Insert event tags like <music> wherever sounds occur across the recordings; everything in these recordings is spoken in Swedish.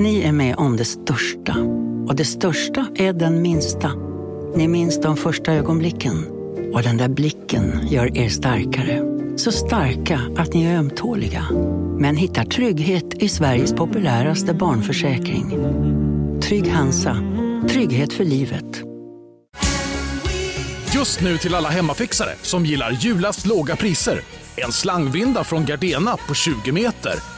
Ni är med om det största. Och det största är den minsta. Ni minns de första ögonblicken. Och den där blicken gör er starkare. Så starka att ni är ömtåliga. Men hittar trygghet i Sveriges populäraste barnförsäkring. Trygg Hansa. Trygghet för livet. Just nu till alla hemmafixare som gillar julast låga priser. En slangvinda från Gardena på 20 meter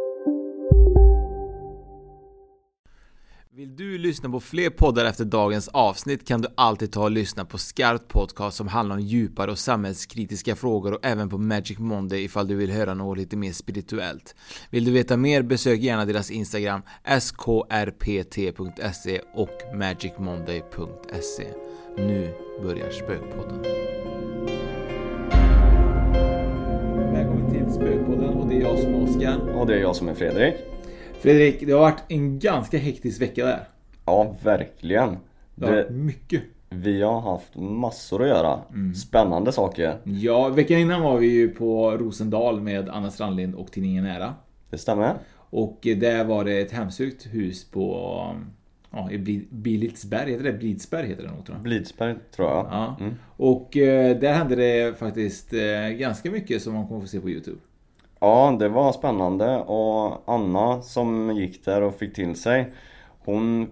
Vill du lyssna på fler poddar efter dagens avsnitt kan du alltid ta och lyssna på Skarpt Podcast som handlar om djupare och samhällskritiska frågor och även på Magic Monday ifall du vill höra något lite mer spirituellt. Vill du veta mer besök gärna deras Instagram skrpt.se och magicmonday.se. Nu börjar Spökpodden. Välkommen till Spökpodden och det är jag som är Oskar. Och det är jag som är Fredrik. Fredrik, det har varit en ganska hektisk vecka där. Ja, verkligen. Det har varit mycket. vi har haft massor att göra. Mm. Spännande saker. Ja, veckan innan var vi ju på Rosendal med Anna Strandlind och tidningen Nära. Det stämmer. Och där var det ett hemsökt hus på ja, i Bli- Bilidsberg, heter det? Blidsberg heter det nog tror jag. Blidsberg tror jag. Ja. Mm. Och eh, där hände det faktiskt eh, ganska mycket som man kommer få se på Youtube. Ja, det var spännande. Och Anna som gick där och fick till sig Hon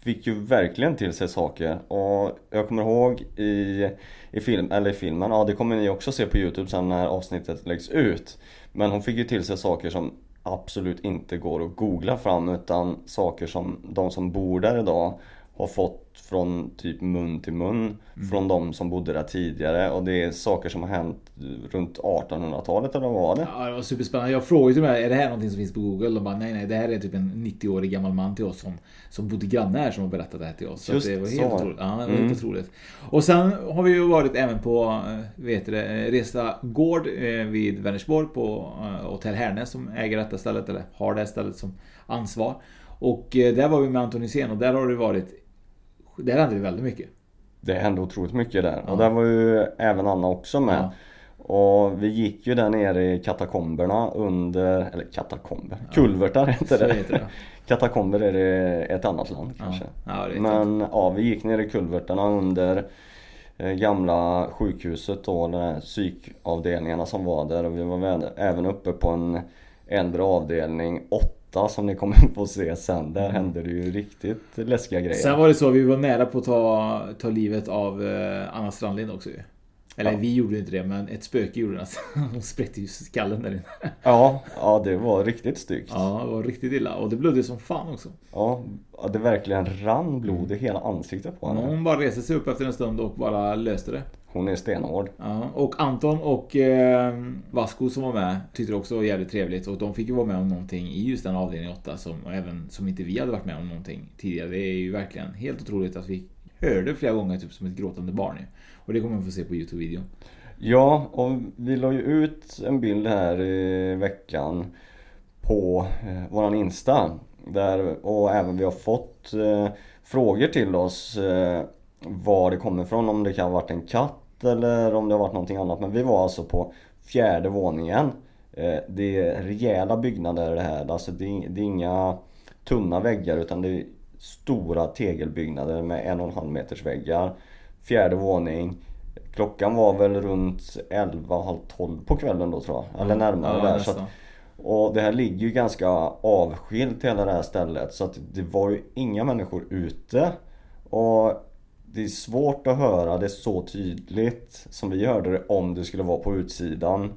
fick ju verkligen till sig saker. Och jag kommer ihåg i, i, film, eller i filmen, ja det kommer ni också se på Youtube sen när avsnittet läggs ut. Men hon fick ju till sig saker som absolut inte går att googla fram utan saker som de som bor där idag har fått från typ mun till mun från de som bodde där tidigare och det är saker som har hänt runt 1800-talet eller vad var det? Ja, det var superspännande. Jag frågade till mig, är det här någonting som finns på Google? De bara, nej nej, det här är typ en 90-årig gammal man till oss som, som bodde granne här som har berättat det här till oss. Så Just att det var så. helt otroligt. Ja, det var Mm. helt otroligt. Och sen har vi ju varit även på, eh, vet du det, eh, Resta Gård eh, vid Vänersborg på Hotell Härnäs som äger detta stället, eller har det här stället som ansvar. Och där var vi med Anton Hysén och där har det varit, där hände det väldigt mycket. Det hände otroligt mycket där Ja. och där var ju även Anna också med. Ja. Och vi gick ju där nere i katakomberna under, eller katakomber, kulvertar heter det. heter det. <laughs> Katakomber är det ett annat land Ja, kanske. ja, Men ja, vi gick ner i kulvertarna under eh, gamla sjukhuset då, de här psykavdelningarna som var där och vi var även uppe på en äldre avdelning 8 som ni kommer <laughs> få se sen. Där hände det ju riktigt läskiga grejer. Sen var det så, vi var nära på att ta, ta livet av eh, Anna Strandlind också ju. Eller Ja. vi gjorde inte det, men ett spöke gjorde det. Alltså. <laughs> Hon spräckte ju skallen där inne. Ja, ja det var riktigt styggt. Ja, det var riktigt illa. Och det blödde som fan också. Ja, ja, det verkligen rann blod i hela ansiktet på henne. Hon bara reste sig upp efter en stund och bara löste det. Hon är stenhård. Ja, och Anton och eh, Vasco som var med tyckte också var jävligt trevligt. Och de fick ju vara med om någonting i just den avdelning 8 som, även som inte vi hade varit med om någonting tidigare. Det är ju verkligen helt otroligt att vi hörde flera gånger typ som ett gråtande barn ju. Och det kommer vi få se på Youtube-videon. Ja, och vi la ju ut en bild här i veckan på eh, våran Insta. Där, och även vi har fått eh, frågor till oss eh, var det kommer ifrån. Om det kan ha varit en katt eller om det har varit någonting annat. Men vi var alltså på fjärde våningen. Eh, det är rejäla byggnader det här. Alltså det, är- det är inga tunna väggar utan det är stora tegelbyggnader med en och en halv meters väggar. Fjärde våning. Klockan var väl runt 11, halv 12 på kvällen då tror jag. Eller närmare Ja, där. Så att, och det här ligger ju ganska avskilt hela det här stället. Så att det var ju inga människor ute. Och det är svårt att höra det så tydligt som vi hörde det om det skulle vara på utsidan.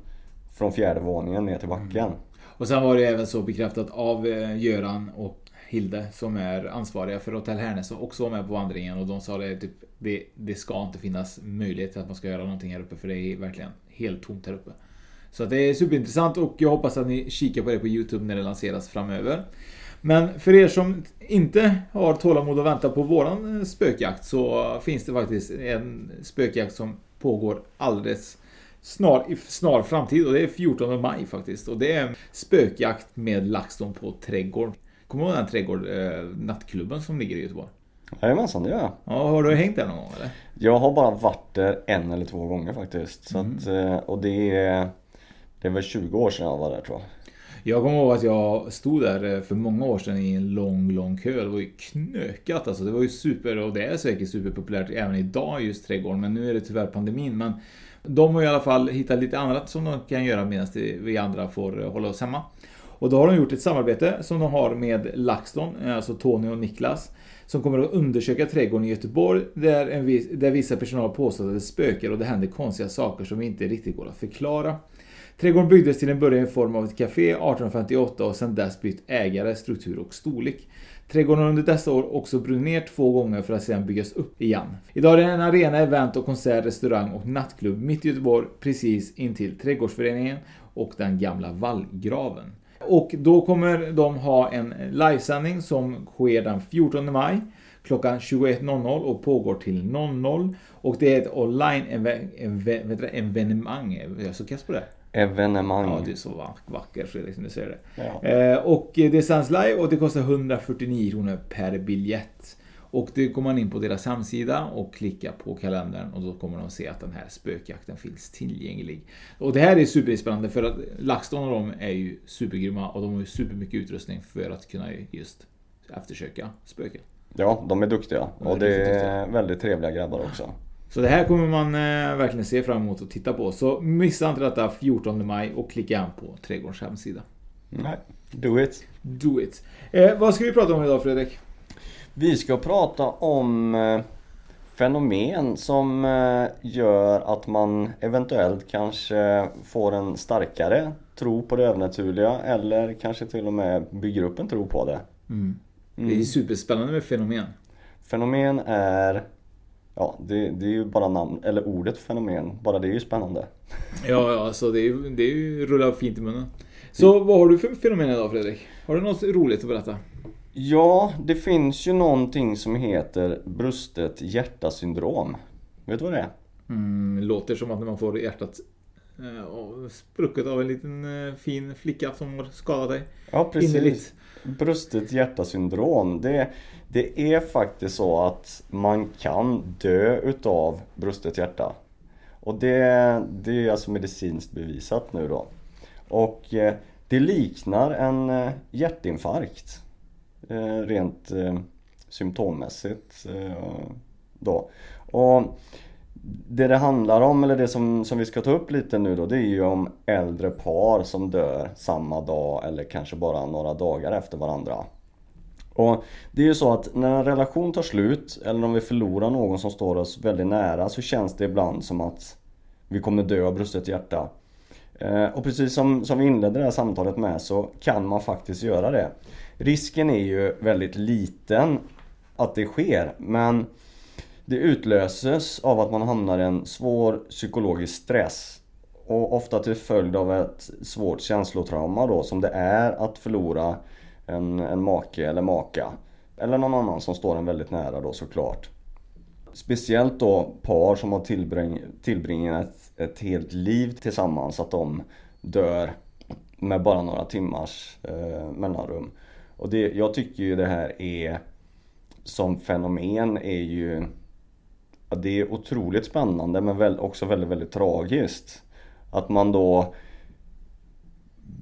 Från fjärde våningen ner till backen. Mm. Och sen var det även så bekräftat av eh, Göran och Hilde som är ansvariga för Hotell Härnäs som också var med på vandringen och de sa det typ det, det ska inte finnas möjlighet till att man ska göra någonting här uppe för det är verkligen helt tomt här uppe. Så att det är superintressant och jag hoppas att ni kikar på det på Youtube när det lanseras framöver. Men för er som inte har tålamod att vänta på våran eh, spökjakt så finns det faktiskt en spökjakt som pågår alldeles snar, i snar framtid och det är 14 maj faktiskt. Och det är spökjakt med LaxTon på trädgård. Kommer du ihåg den trädgård, eh, nattklubben som ligger i Göteborg? Jajamensan, det gör jag. Ja, har du hängt där någon gång eller? Jag har bara varit där en eller två gånger faktiskt. Så Mm. att, eh, och det är, det är väl 20 år sedan jag var där tror jag. Jag kommer ihåg att jag stod där eh, för många år sedan i en lång, lång kö. Det var ju knökat alltså. Det var ju super, och det är säkert superpopulärt även idag just trädgården. Men nu är det tyvärr pandemin. Men de har i alla fall hittat lite annat som de kan göra medan vi andra får eh, hålla oss hemma. Och då har de gjort ett samarbete som de har med LaxTon, eh, alltså Tony och Niklas. Som kommer att undersöka trädgården i Göteborg där, en där vissa personal påstår att det spökar och det händer konstiga saker som inte riktigt går att förklara. Trädgården byggdes till en början i form av ett café 1858 och sedan dess bytt ägare, struktur och storlek. Trädgården har under dessa år också brunnit ner två gånger för att sedan byggas upp igen. Idag är det en arena, event och konsert, restaurang och nattklubb mitt i Göteborg precis intill Trädgårdsföreningen och den gamla vallgraven. Och då kommer de ha en livesändning som sker den 14 maj klockan 21.00 och pågår till 00. Och det är ett online-evenemang. Jag är så kass på det. Evenemang. Ja, du är så vack- vacker Fredrik som du säger det. Ja. Eh, och det sänds live och det kostar 149 kronor per biljett. Och det går man in på deras hemsida och klickar på kalendern och då kommer de se att den här spökjakten finns tillgänglig. Och det här är superspännande för att LaxTon och de är ju supergrymma och de har ju supermycket utrustning för att kunna just eftersöka spöken. Ja, de är duktiga. Är Och det är väldigt trevliga grabbar också. Så det här kommer man eh, verkligen se fram emot att titta på. Så missa inte detta 14 maj och klicka an på Trädgårdens hemsida. Nej, do it. Do it. Eh, vad ska vi prata om idag Fredrik? Vi ska prata om eh, fenomen som eh, gör att man eventuellt kanske får en starkare tro på det övernaturliga eller kanske till och med bygger upp en tro på det. Det är superspännande med fenomen. Fenomen är Ja, det, det är ju bara namn, eller ordet fenomen, bara det är ju spännande. Ja, ja, alltså det är ju, det är ju rullar fint i munnen. Så vad har du för fenomen idag Fredrik? Har du något roligt att berätta? Ja, det finns ju någonting som heter brustet hjärta-syndrom. Vet du vad det är? Mm, låter som att när man får hjärtat eh, sprucket av en liten eh, fin flicka som har skadat dig. Ja, precis. Innerligt. Brustet hjärtasyndrom, Det, det är faktiskt så att man kan dö utav brustet hjärta. Och det, det är alltså medicinskt bevisat nu då. Och eh, det liknar en eh, hjärtinfarkt. Eh, rent symptommässigt då. Och det det handlar om, eller det som, som vi ska ta upp lite nu då, det är ju om äldre par som dör samma dag eller kanske bara några dagar efter varandra. Och det är ju så att när en relation tar slut, eller om vi förlorar någon som står oss väldigt nära, så känns det ibland som att vi kommer dö av brustet hjärta. Eh, och precis som, som vi inledde det här samtalet med så kan man faktiskt göra det. Risken är ju väldigt liten att det sker, men det utlöses av att man hamnar i en svår psykologisk stress. Och ofta till följd av ett svårt känslotrauma då som det är att förlora en, en make eller maka. Eller någon annan som står en väldigt nära då såklart. Speciellt då par som har tillbring, tillbringat ett, ett helt liv tillsammans, att de dör med bara några timmars eh, mellanrum. Och det, jag tycker ju det här är som fenomen är ju det är otroligt spännande men också väldigt, väldigt tragiskt. Att man då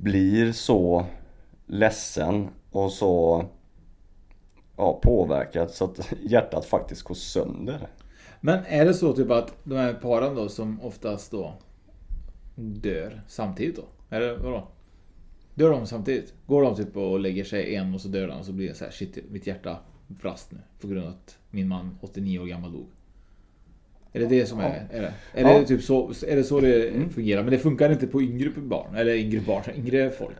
blir så ledsen och så ja, påverkad så att <laughs> hjärtat faktiskt går sönder. Men är det så typ att de här paren då som oftast då dör samtidigt då? Eller vadå? Dör de samtidigt? Går de typ och lägger sig en och så dör de och så blir det så här shit mitt hjärta brast nu på grund av att min man 89 år gammal dog. Är det det som är, är det? Är, Ja. Mm. det typ så, är det så det fungerar? Men det funkar inte på yngre barn? Eller yngre barn, yngre folk?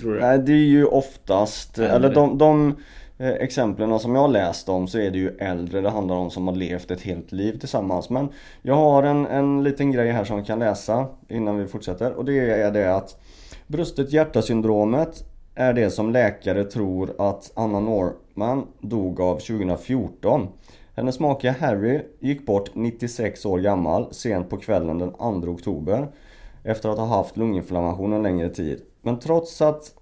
Tror du? Nej det är ju oftast, Äldre. eller de, de eh, exemplen som jag har läst om så är det ju äldre det handlar om som har levt ett helt liv tillsammans. Men jag har en, en liten grej här som vi kan läsa innan vi fortsätter och det är det att brustet hjärta-syndromet är det som läkare tror att Anna Norman dog av 2014. Hennes make Harry gick bort 96 år gammal sent på kvällen den 2 oktober efter att ha haft lunginflammation en längre tid. Men trots att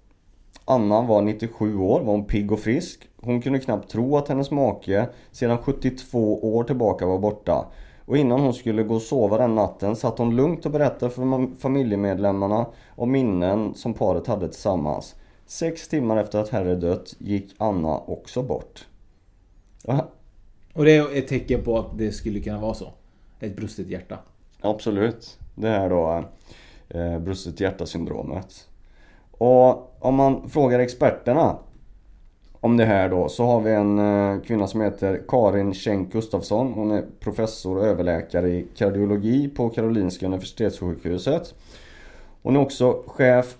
Anna var 97 år var hon pigg och frisk. Hon kunde knappt tro att hennes make sedan 72 år tillbaka var borta. Och innan hon skulle gå och sova den natten satt hon lugnt och berättade för familjemedlemmarna om minnen som paret hade tillsammans. Sex timmar efter att Harry dött gick Anna också bort. Och det är ett tecken på att det skulle kunna vara så. Ett brustet hjärta. Absolut. Det här då eh, brustet hjärta-syndromet. Och om man frågar experterna om det här då så har vi en eh, kvinna som heter Karin Schenk Gustafsson. Hon är professor och överläkare i kardiologi på Karolinska Universitetssjukhuset. Hon är också chef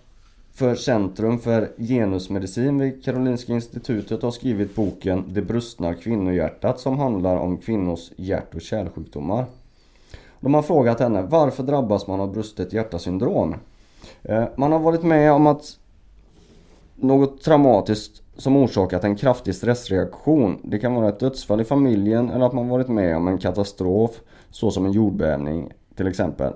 för Centrum för genusmedicin vid Karolinska institutet har skrivit boken Det brustna kvinnohjärtat som handlar om kvinnors hjärt och kärlsjukdomar. De har frågat henne varför drabbas man av brustet hjärtasyndrom? Eh, man har varit med om att något traumatiskt som orsakat en kraftig stressreaktion. Det kan vara ett dödsfall i familjen eller att man varit med om en katastrof såsom en jordbävning till exempel.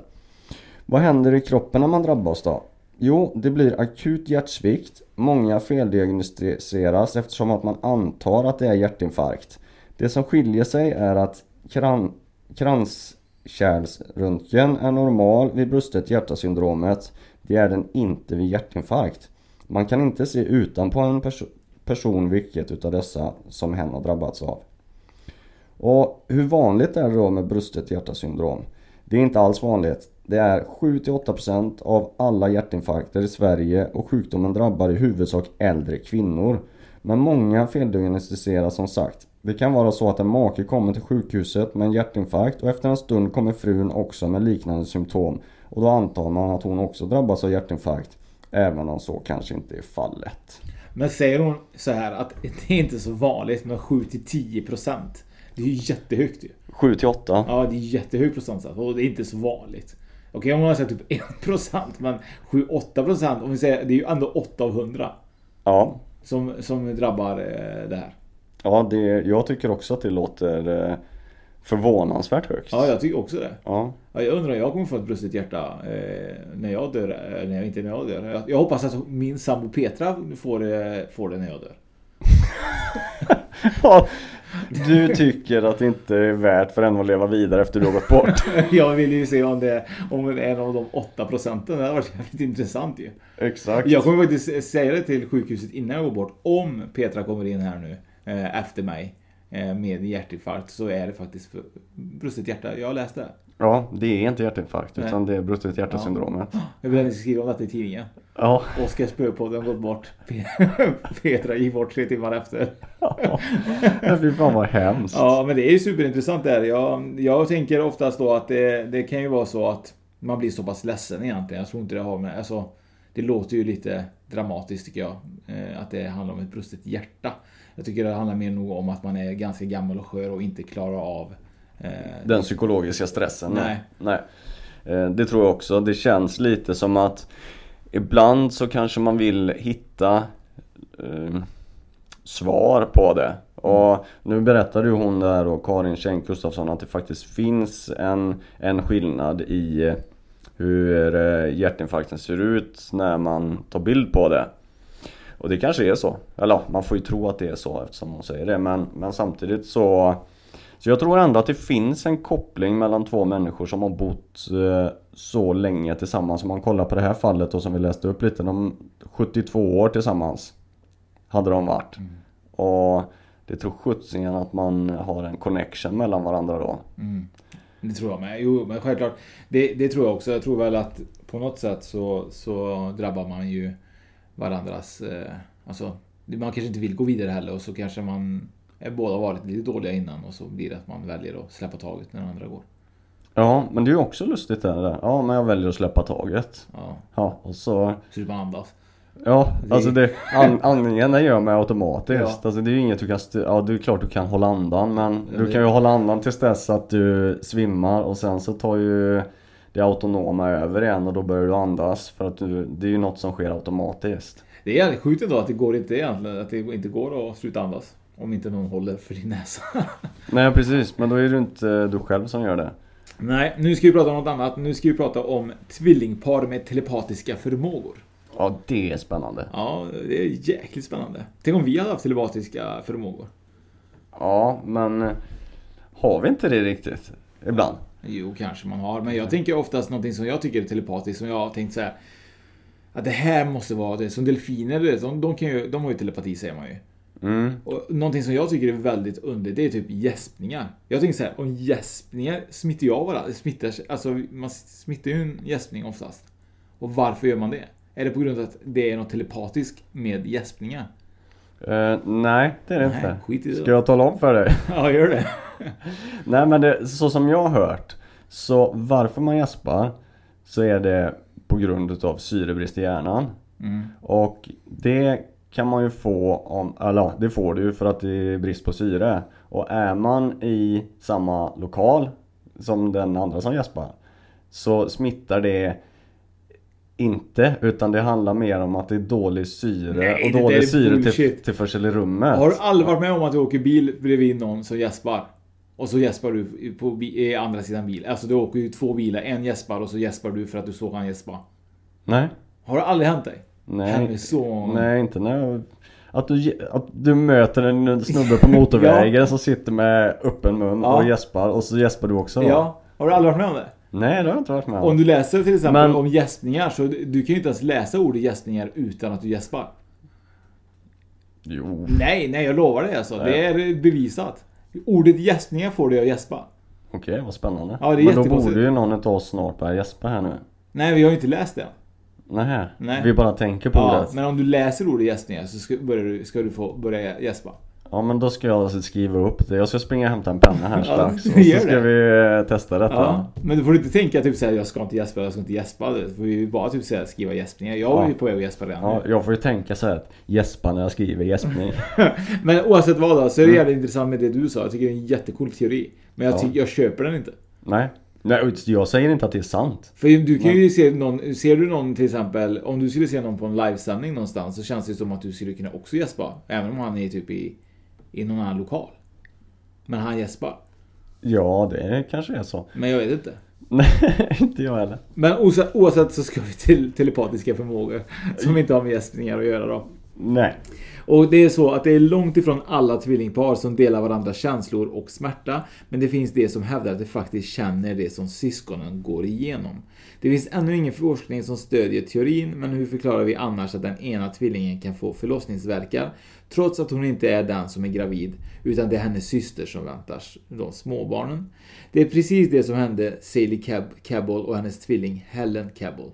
Vad händer i kroppen när man drabbas då? Jo, det blir akut hjärtsvikt. Många feldiagnostiseras eftersom att man antar att det är hjärtinfarkt. Det som skiljer sig är att kran, kranskärlsröntgen är normal vid brustet hjärtasyndromet. Det är den inte vid hjärtinfarkt. Man kan inte se utanpå en perso- person vilket utav dessa som hen har drabbats av. Och hur vanligt är det då med brustet hjärtasyndrom? Det är inte alls vanligt. Det är 7-8% av alla hjärtinfarkter i Sverige och sjukdomen drabbar i huvudsak äldre kvinnor. Men många feldiagnostiseras som sagt. Det kan vara så att en make kommer till sjukhuset med en hjärtinfarkt och efter en stund kommer frun också med liknande symptom. Och då antar man att hon också drabbas av hjärtinfarkt. Även om så kanske inte är fallet. Men säger hon så här att det är inte så vanligt med 7-10%. Det är ju jättehögt ju. 7-8? Ja, det är jättehög procentsats och det är inte så vanligt. Okej, om man säger typ 1% <laughs> men 7-8% om vi säger, det är ju ändå 8 av 100 Ja. som, som drabbar eh, det här. Ja, det, jag tycker också att det låter eh, förvånansvärt högt. Ja, jag tycker också det. Ja. Ja, jag undrar jag kommer få ett brustet hjärta eh, när jag dör. Eh, jag inte när jag dör. Jag, jag hoppas att min sambo Petra får, eh, får det när jag dör. <laughs> <laughs> Ja, Du tycker att det inte är värt för henne att leva vidare efter du har gått bort. <laughs> jag vill ju se om det, om det är en av de 8 procenten. Det hade varit jävligt intressant ju. Exakt. Jag kommer faktiskt säga det till sjukhuset innan jag går bort. Om Petra kommer in här nu eh, efter mig eh, med hjärtinfarkt så är det faktiskt brustet hjärta. Jag har läst det. Ja, det är inte hjärtinfarkt Nej. utan det är brustet hjärtasyndromet. Jag vill att ni ska skriva om detta i tidningen. Ja. Oskar Spöpodden har gått bort. <laughs> Petra gick bort tre timmar efter. ja. Fy fan vad hemskt. Ja, men det är ju superintressant det här. Jag, jag tänker oftast då att det, det kan ju vara så att man blir så pass ledsen egentligen. Jag tror inte det har med... Alltså, det låter ju lite dramatiskt tycker jag. Eh, att det handlar om ett brustet hjärta. Jag tycker det handlar mer nog om att man är ganska gammal och skör och inte klarar av Den psykologiska stressen. Nej. Nej. Eh, Det tror jag också. Det känns lite som att ibland så kanske man vill hitta eh, svar på det. Och nu berättade ju hon där och Karin Schenk Gustafsson att det faktiskt finns en, en skillnad i eh, hur eh, hjärtinfarkten ser ut när man tar bild på det. Och det kanske är så. Eller man får ju tro att det är så eftersom hon säger det. Men, men samtidigt så så jag tror ändå att det finns en koppling mellan två människor som har bott eh, så länge tillsammans. Om man kollar på det här fallet och som vi läste upp lite. De 72 år tillsammans hade de varit. Och det tror sjuttsingen att man har en connection mellan varandra då. Mm. Det tror jag med. Jo, men självklart. Det, det tror jag också. Jag tror väl att på något sätt så, så drabbar man ju varandras... Eh, alltså, man kanske inte vill gå vidare heller och så kanske man båda varit lite dåliga innan och så blir det att man väljer att släppa taget när den andra går. Ja, men det är ju också lustigt det där. Ja, men jag väljer att släppa taget. Ja, Ja, och så... så man andas. Ja, Det- alltså det, an, andningen den gör man automatiskt. Ja. Alltså det är ju inget du kan, st- ja det är klart du kan hålla andan men du kan ju hålla andan tills dess att du svimmar och sen så tar ju det autonoma över igen och då börjar du andas för att du, det är ju något som sker automatiskt. Det är jävligt sjukt ändå att det går inte egentligen, att det inte går att sluta andas. Om inte någon håller för din näsa. <laughs> Nej precis, men då är det inte du själv som gör det. Nej, nu ska vi prata om något annat. Nu ska vi prata om tvillingpar med telepatiska förmågor. Ja, det är spännande. Ja, det är jäkligt spännande. Tänk om vi hade haft telepatiska förmågor. Ja, men har vi inte det riktigt? Ibland. Jo, kanske man har. Men jag tänker oftast någonting som jag tycker är telepatiskt. Som jag har tänkt så här. Att det här måste vara det. Som delfiner, du vet, de, de, kan ju, de har ju telepati säger man ju. Mm. Och någonting som jag tycker är väldigt underligt, det är typ gäspningar. Jag tänker så här, om gäspningar smittar jag varandra, smittar, alltså man smittar ju en gäspning oftast. Och varför gör man det? Är det på grund av att det är något telepatiskt med gäspningar? Eh, nej, det är det Nej, inte. skit i det Ska jag tala om för dig? <laughs> Ja, gör det. <laughs> nej men det, så som jag har hört Så varför man gäspar Så är det på grund utav syrebrist i hjärnan Mm. Och det kan man ju få om, eller det får du ju för att det är brist på syre Och är man i samma lokal som den andra som gäspar Så smittar det inte, utan det handlar mer om att det är dålig syre Nej, och dålig syre till, tillförsel i rummet. Har du aldrig varit med om att du åker bil bredvid någon som gäspar? Och så gäspar du på andra sidan bil. Alltså du åker ju två bilar, en gäspar och så gäspar du för att du såg han gäspa. Nej. Har det aldrig hänt dig? Nej. Han är så... Nej, inte när. Att du, att du möter en snubbe på motorvägen <laughs> som sitter med öppen mun Ja. och gäspar och så gäspar du också då. Ja. Har du aldrig varit med om det? Nej, det har jag inte varit med om. Om du läser till exempel Men- om gäspningar så du, du kan ju inte ens läsa ordet gäspningar utan att du gäspar. Jo. Nej, nej jag lovar dig alltså. Nej. Det är bevisat. Ordet gäspningar får dig att gäspa. Okej, vad spännande. Ja, det är Men då borde ju någon av oss snart börja gäspa här nu. Nej, vi har ju inte läst det. Nähä. Nej. Vi bara tänker på Ja, det. men om du läser ordet gäspningar så ska, börjar du, ska du få börja gäspa. Ja men då ska jag alltså skriva upp det. Jag ska springa och hämta en penna här <laughs> Ja, strax. gör och så ska det. vi eh, testa detta. Ja, men du får inte tänka typ såhär, jag ska inte gäspa, jag ska inte gäspa. Du får ju bara typ såhär, skriva gäspningar. Jag är Ja. ju på väg att gäspa redan Ja, nu. jag får ju tänka så här att gäspa när jag skriver gäspning. <laughs> Men oavsett vad då, så är det Mm. jävligt intressant med det du sa. Jag tycker det är en jättecool teori. Men jag, Ja. tycker, jag köper den inte. Nej. Nej, jag säger inte att det är sant. För du kan ju se någon, ser du någon till exempel, om du skulle se någon på en livesändning någonstans så känns det som att du skulle kunna också gäspa. Även om han är typ i, i någon annan lokal. Men han gäspar. Ja, det kanske är så. Men jag vet inte. Nej, <laughs> inte jag heller. Men oavsett, oavsett så ska vi till telepatiska förmågor. Som inte har med gäspningar att göra då. Nej. Och det är så att det är långt ifrån alla tvillingpar som delar varandras känslor och smärta. Men det finns de som hävdar att de faktiskt känner det som syskonen går igenom. Det finns ännu ingen forskning som stödjer teorin, men hur förklarar vi annars att den ena tvillingen kan få förlossningsverkar trots att hon inte är den som är gravid, utan det är hennes syster som väntar de småbarnen. Det är precis det som hände Sally Cab- Cabell och hennes tvilling Helen Cabell.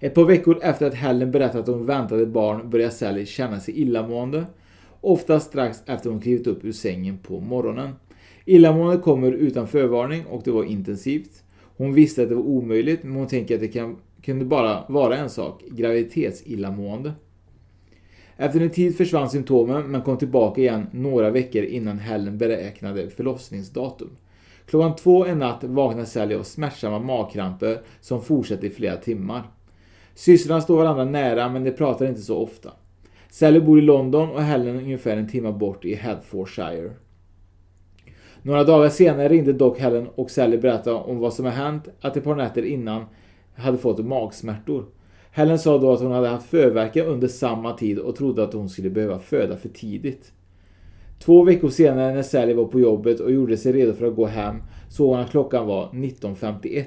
Ett par veckor efter att Helen berättat att hon väntade barn började Sally känna sig illamående. Ofta strax efter hon klivit upp ur sängen på morgonen. Illamåendet kommer utan förvarning och det var intensivt. Hon visste att det var omöjligt men hon tänkte att det kan, kunde bara vara en sak, graviditetsillamående. Efter en tid försvann symptomen men kom tillbaka igen några veckor innan Helen beräknade förlossningsdatum. Klockan två en natt vaknar Sally av smärtsamma magkramper som fortsätter i flera timmar. Systrarna står varandra nära men de pratar inte så ofta. Sally bor i London och Helen ungefär en timme bort i Hertfordshire. Några dagar senare ringde dock Helen och Sally berättade om vad som har hänt, att ett par nätter innan hade fått magsmärtor. Helen sa då att hon hade haft förvärkar under samma tid och trodde att hon skulle behöva föda för tidigt. Två veckor senare när Sally var på jobbet och gjorde sig redo för att gå hem såg hon att klockan var 19.51.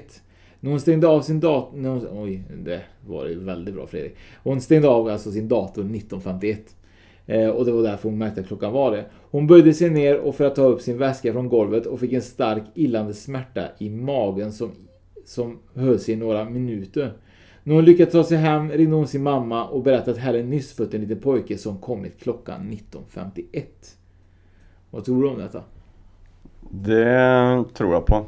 När hon stängde av sin dator... Oj, det var ju väldigt bra Fredrik. Hon stängde av alltså sin dator 19.51. Eh, och det var därför hon märkte att klockan var det. Hon böjde sig ner och för att ta upp sin väska från golvet och fick en stark illande smärta i magen som, som höll sig i några minuter. När hon lyckats ta sig hem ringde hon sin mamma och berättade att Helen nyss fött en liten pojke som kommit klockan 19.51. Vad tror du om detta? Det tror jag på.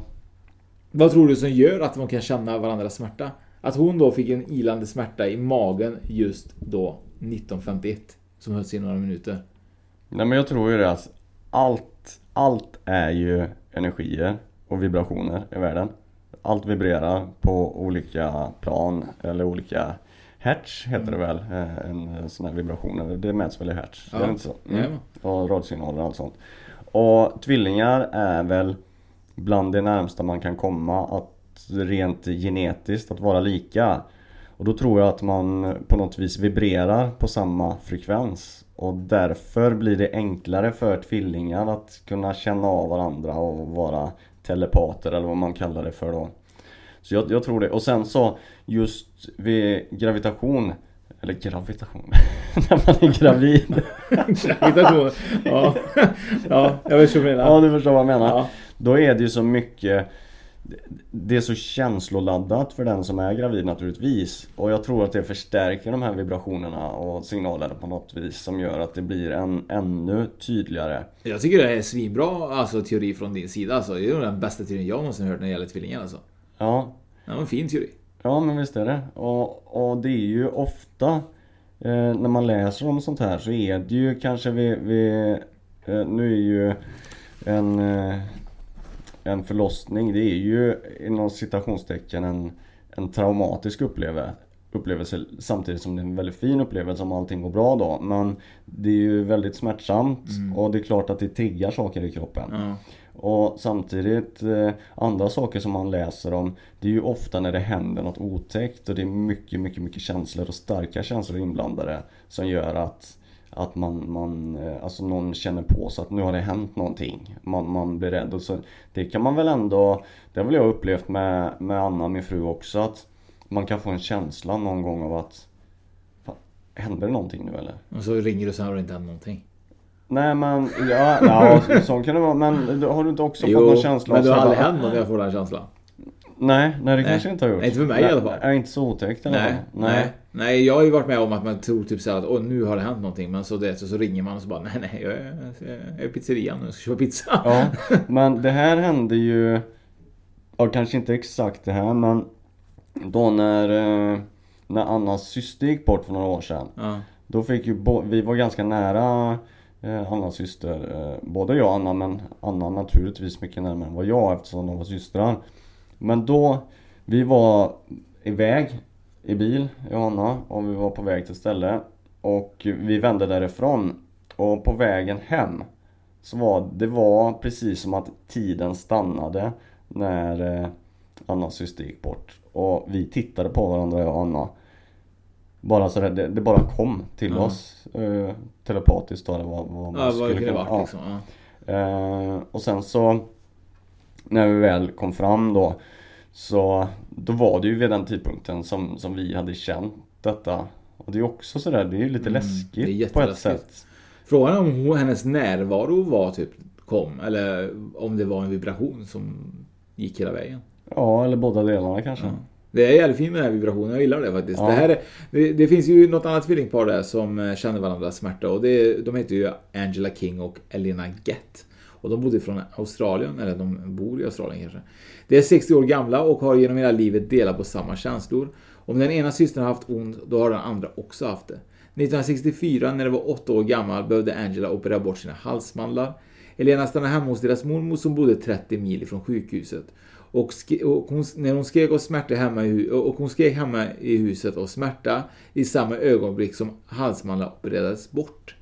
Vad tror du som gör att de kan känna varandras smärta? Att hon då fick en ilande smärta i magen just då 1951 som höll sig i några minuter. Nej men jag tror ju det att allt, allt är ju energier och vibrationer i världen. Allt vibrerar på olika plan eller olika Hertz heter det väl, eh, en sån här vibration. Det mäts väl i hertz? Ja. Är det inte så? Mm. Och radiosignaler och allt sånt. Och tvillingar är väl bland det närmsta man kan komma att rent genetiskt att vara lika. Och då tror jag att man på något vis vibrerar på samma frekvens. Och därför blir det enklare för tvillingar att kunna känna av varandra och vara telepater eller vad man kallar det för då. Så jag, jag tror det. Och sen så just vid gravitation eller gravitation <laughs> När man är gravid <laughs> Gravitation. ja. ja, jag vet vad du menar. Ja du förstår vad jag menar. Ja. Då är det ju så mycket Det är så känsloladdat för den som är gravid naturligtvis. Och jag tror att det förstärker de här vibrationerna och signalerna på något vis som gör att det blir en, ännu tydligare. Jag tycker det är svinbra alltså, teori från din sida. Alltså. Det är nog den bästa teorin jag någonsin hört när det gäller tvillingar. Alltså. Ja, Det var en fin teori. Ja men visst är det. Och, och det är ju ofta eh, när man läser om sånt här så är det ju kanske vi, vi eh, Nu är ju en, eh, en förlossning det är ju inom citationstecken en, en traumatisk upplevelse upplevelse samtidigt som det är en väldigt fin upplevelse om allting går bra då. Men det är ju väldigt smärtsamt och det är klart att det triggar saker i kroppen. Ja. Och samtidigt eh, andra saker som man läser om Det är ju ofta när det händer något otäckt och det är mycket, mycket, mycket känslor och starka känslor inblandade Som gör att att man, man, eh, alltså någon känner på sig att nu har det hänt någonting Man, man blir rädd och så Det kan man väl ändå Det har väl jag upplevt med, med Anna, min fru också att Man kan få en känsla någon gång av att fan, Händer det någonting nu eller? Och så ringer du och sen har det inte hänt någonting. Nej men, ja, ja så kan det vara men har du inte också fått någon känsla men av det har så aldrig hänt någon jag får den känslan. Nej, nej det Nej. kanske inte har gjort. Nej, inte för mig i alla fall. Är inte så otäckt eller? Nej, nej. Nej, jag har ju varit med om att man tror typ såhär att åh, nu har det hänt någonting. Men så, det, så, så ringer man och så bara nej, nej, jag är, jag är i pizzerian nu, jag ska köpa pizza. Ja, <laughs> men det här hände ju Ja, kanske inte exakt det här men Då när eh, När Annas syster gick bort för några år sedan Ja. Då fick ju vi var ganska nära eh, Annas syster eh, Både jag och Anna men Anna naturligtvis mycket närmare än vad jag eftersom de var systrar Men då Vi var iväg i bil, jag och Anna och vi var på väg till ställe Och vi vände därifrån Och på vägen hem Så var det var precis som att tiden stannade När eh, Annas syster gick bort Och vi tittade på varandra jag och Anna bara sådär, det, det bara kom till Ja. oss eh, telepatiskt då eller vad, vad man Ja, skulle kunna- varit ja. liksom. Ja. Eh, och sen så När vi väl kom fram då Så då var det ju vid den tidpunkten som, som vi hade känt detta Och det är också sådär, det är ju lite Mm, det är läskigt på ett sätt Frågan om hennes närvaro var typ kom. Eller om det var en vibration som gick hela vägen. Ja, eller båda delarna kanske Det är jävligt fint med den här vibrationen, jag gillar det faktiskt. Ja. Det, här är, det, det finns ju något annat tvillingpar där som eh, känner varandras smärta och det, de heter ju Angela King och Elena Gett. Och de bodde från Australien, eller de bor i Australien kanske. De är 60 år gamla och har genom hela livet delat på samma känslor. Om den ena systern har haft ont, då har den andra också haft det. 1964, när de var 8 år gammal, behövde Angela operera bort sina halsmandlar. Elena stannade hemma hos deras mormor som bodde 30 mil ifrån sjukhuset. Och, och hon, när hon skrek av smärta hemma i, och hon skrek hemma i huset av smärta i samma ögonblick som halsmandlar opererades bort.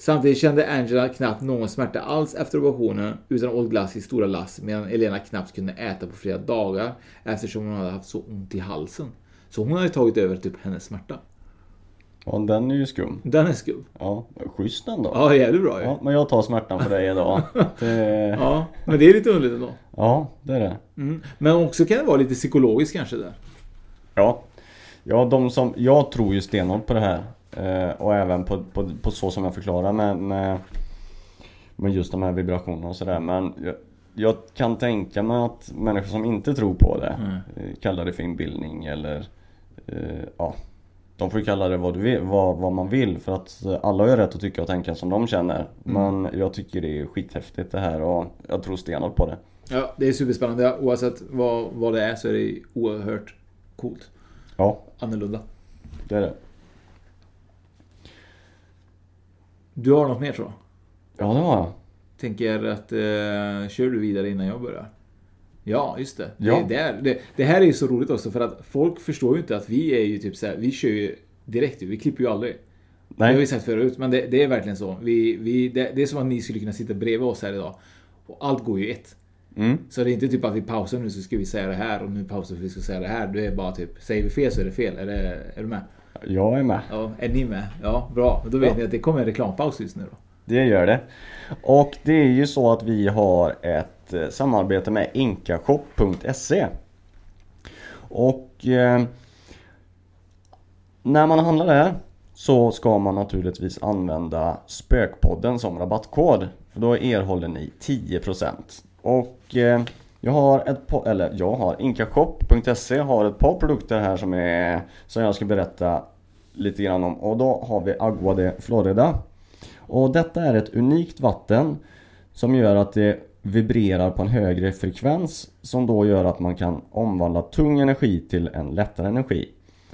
Samtidigt kände Angela knappt någon smärta alls efter operationen utan åt glass i stora lass medan Elena knappt kunde äta på flera dagar eftersom hon hade haft så ont i halsen. Så hon hade tagit över typ hennes smärta. Ja, den är ju skum Den är skum. Ja, schysst ändå Ja, jävligt bra ju. Ja, men jag tar smärtan för dig idag <laughs> det, Ja, men det är lite underligt ändå. Ja, det är det Mm. Men också kan det vara lite psykologiskt kanske där. Ja. Ja, de som, jag tror ju stenhårt på det här. Eh, och även på, på, på så som jag förklarar med, med, med just de här vibrationerna och sådär. Men jag, jag kan tänka mig att människor som inte tror på det Mm. eh, kallar det för inbildning eller eh, ja. De får ju kalla det vad, du vill, vad, vad man vill för att eh, alla har ju rätt att tycka och tänka som de känner. Mm. Men jag tycker det är skithäftigt det här och jag tror stenhårt på det. Ja, det är superspännande. Oavsett vad, vad det är så är det oerhört coolt. Ja, Annorlunda. det är det. Du har något mer tror jag? Ja, det har jag. Tänker att eh, kör du vidare innan jag börjar? Ja, just det. Ja. Det, där, det, det här är ju så roligt också för att folk förstår ju inte att vi är ju typ så här, vi kör ju direkt vi klipper ju aldrig. Det har vi Nej, sagt förut, men det, det är verkligen så. Vi, vi, det, det är som att ni skulle kunna sitta bredvid oss här idag. Och allt går ju ett. Mm. Så det är inte typ att vi pausar nu så ska vi säga det här och nu pausar vi för att vi ska säga det här. Det är bara typ, säger vi fel så är det fel. Är, det, är du med? jag är med. Ja, är ni med? Ja, bra. Då vet Ja. ni att det kommer en reklampaus just nu då. Det gör det. Och det är ju så att vi har ett eh, samarbete med inkashop.se. Och eh, när man handlar där så ska man naturligtvis använda Spökpodden som rabattkod. För då erhåller ni 10%. Och eh, jag har ett par, eller jag har inkashop.se har ett par produkter här som är som jag ska berätta lite grann om. Och då har vi Agua de Florida. Och detta är ett unikt vatten som gör att det vibrerar på en högre frekvens som då gör att man kan omvandla tung energi till en lättare energi.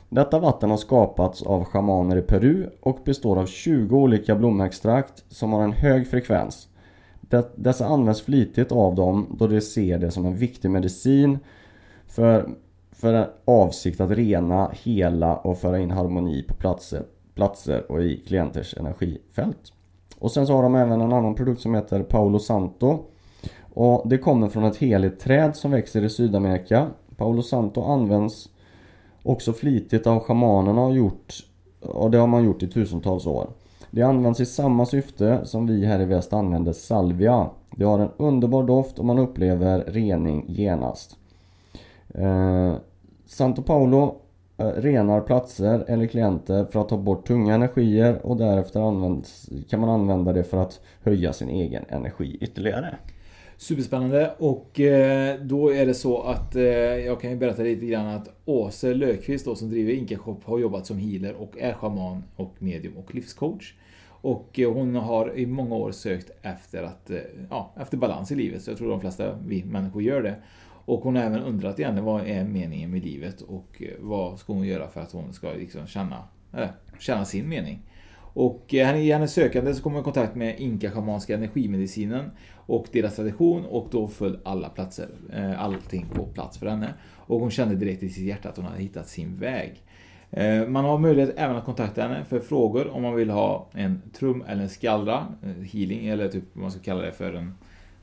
Detta vatten har skapats av shamaner i Peru och består av 20 olika blomextrakt som har en hög frekvens. Det- Dessa används flitigt av dem då de ser det som en viktig medicin för, för avsikt att rena, hela och föra in harmoni på platser, platser och i klienters energifält. Och sen så har de även en annan produkt som heter Paolo Santo. Och det kommer från ett heligt träd som växer i Sydamerika. Paolo Santo används också flitigt av shamanerna och gjort och det har man gjort i tusentals år. Det används i samma syfte som vi här i väst använder salvia. Det har en underbar doft och man upplever rening genast. Eh, Santo Paolo eh, renar platser eller klienter för att ta bort tunga energier och därefter används, kan man använda det för att höja sin egen energi ytterligare. Superspännande och eh, då är det så att eh, jag kan ju berätta lite grann att Åse Löfqvist då som driver Inka Shop har jobbat som healer och är shaman och medium och livscoach. Och eh, hon har i många år sökt efter, att, ja, efter balans i livet, så jag tror de flesta vi människor gör det. Och hon har även undrat egentligen vad är meningen med livet och vad ska hon göra för att hon ska liksom känna, äh, känna sin mening. Och eh, i hennes sökande så kom hon i kontakt med Inka-schamanska energimedicinen och deras tradition och då föll alla platser, eh, allting på plats för henne. Och hon kände direkt i sitt hjärta att hon hade hittat sin väg. Eh, man har möjlighet även att kontakta henne för frågor om man vill ha en trum eller en skallra, healing eller typ vad man ska kalla det för en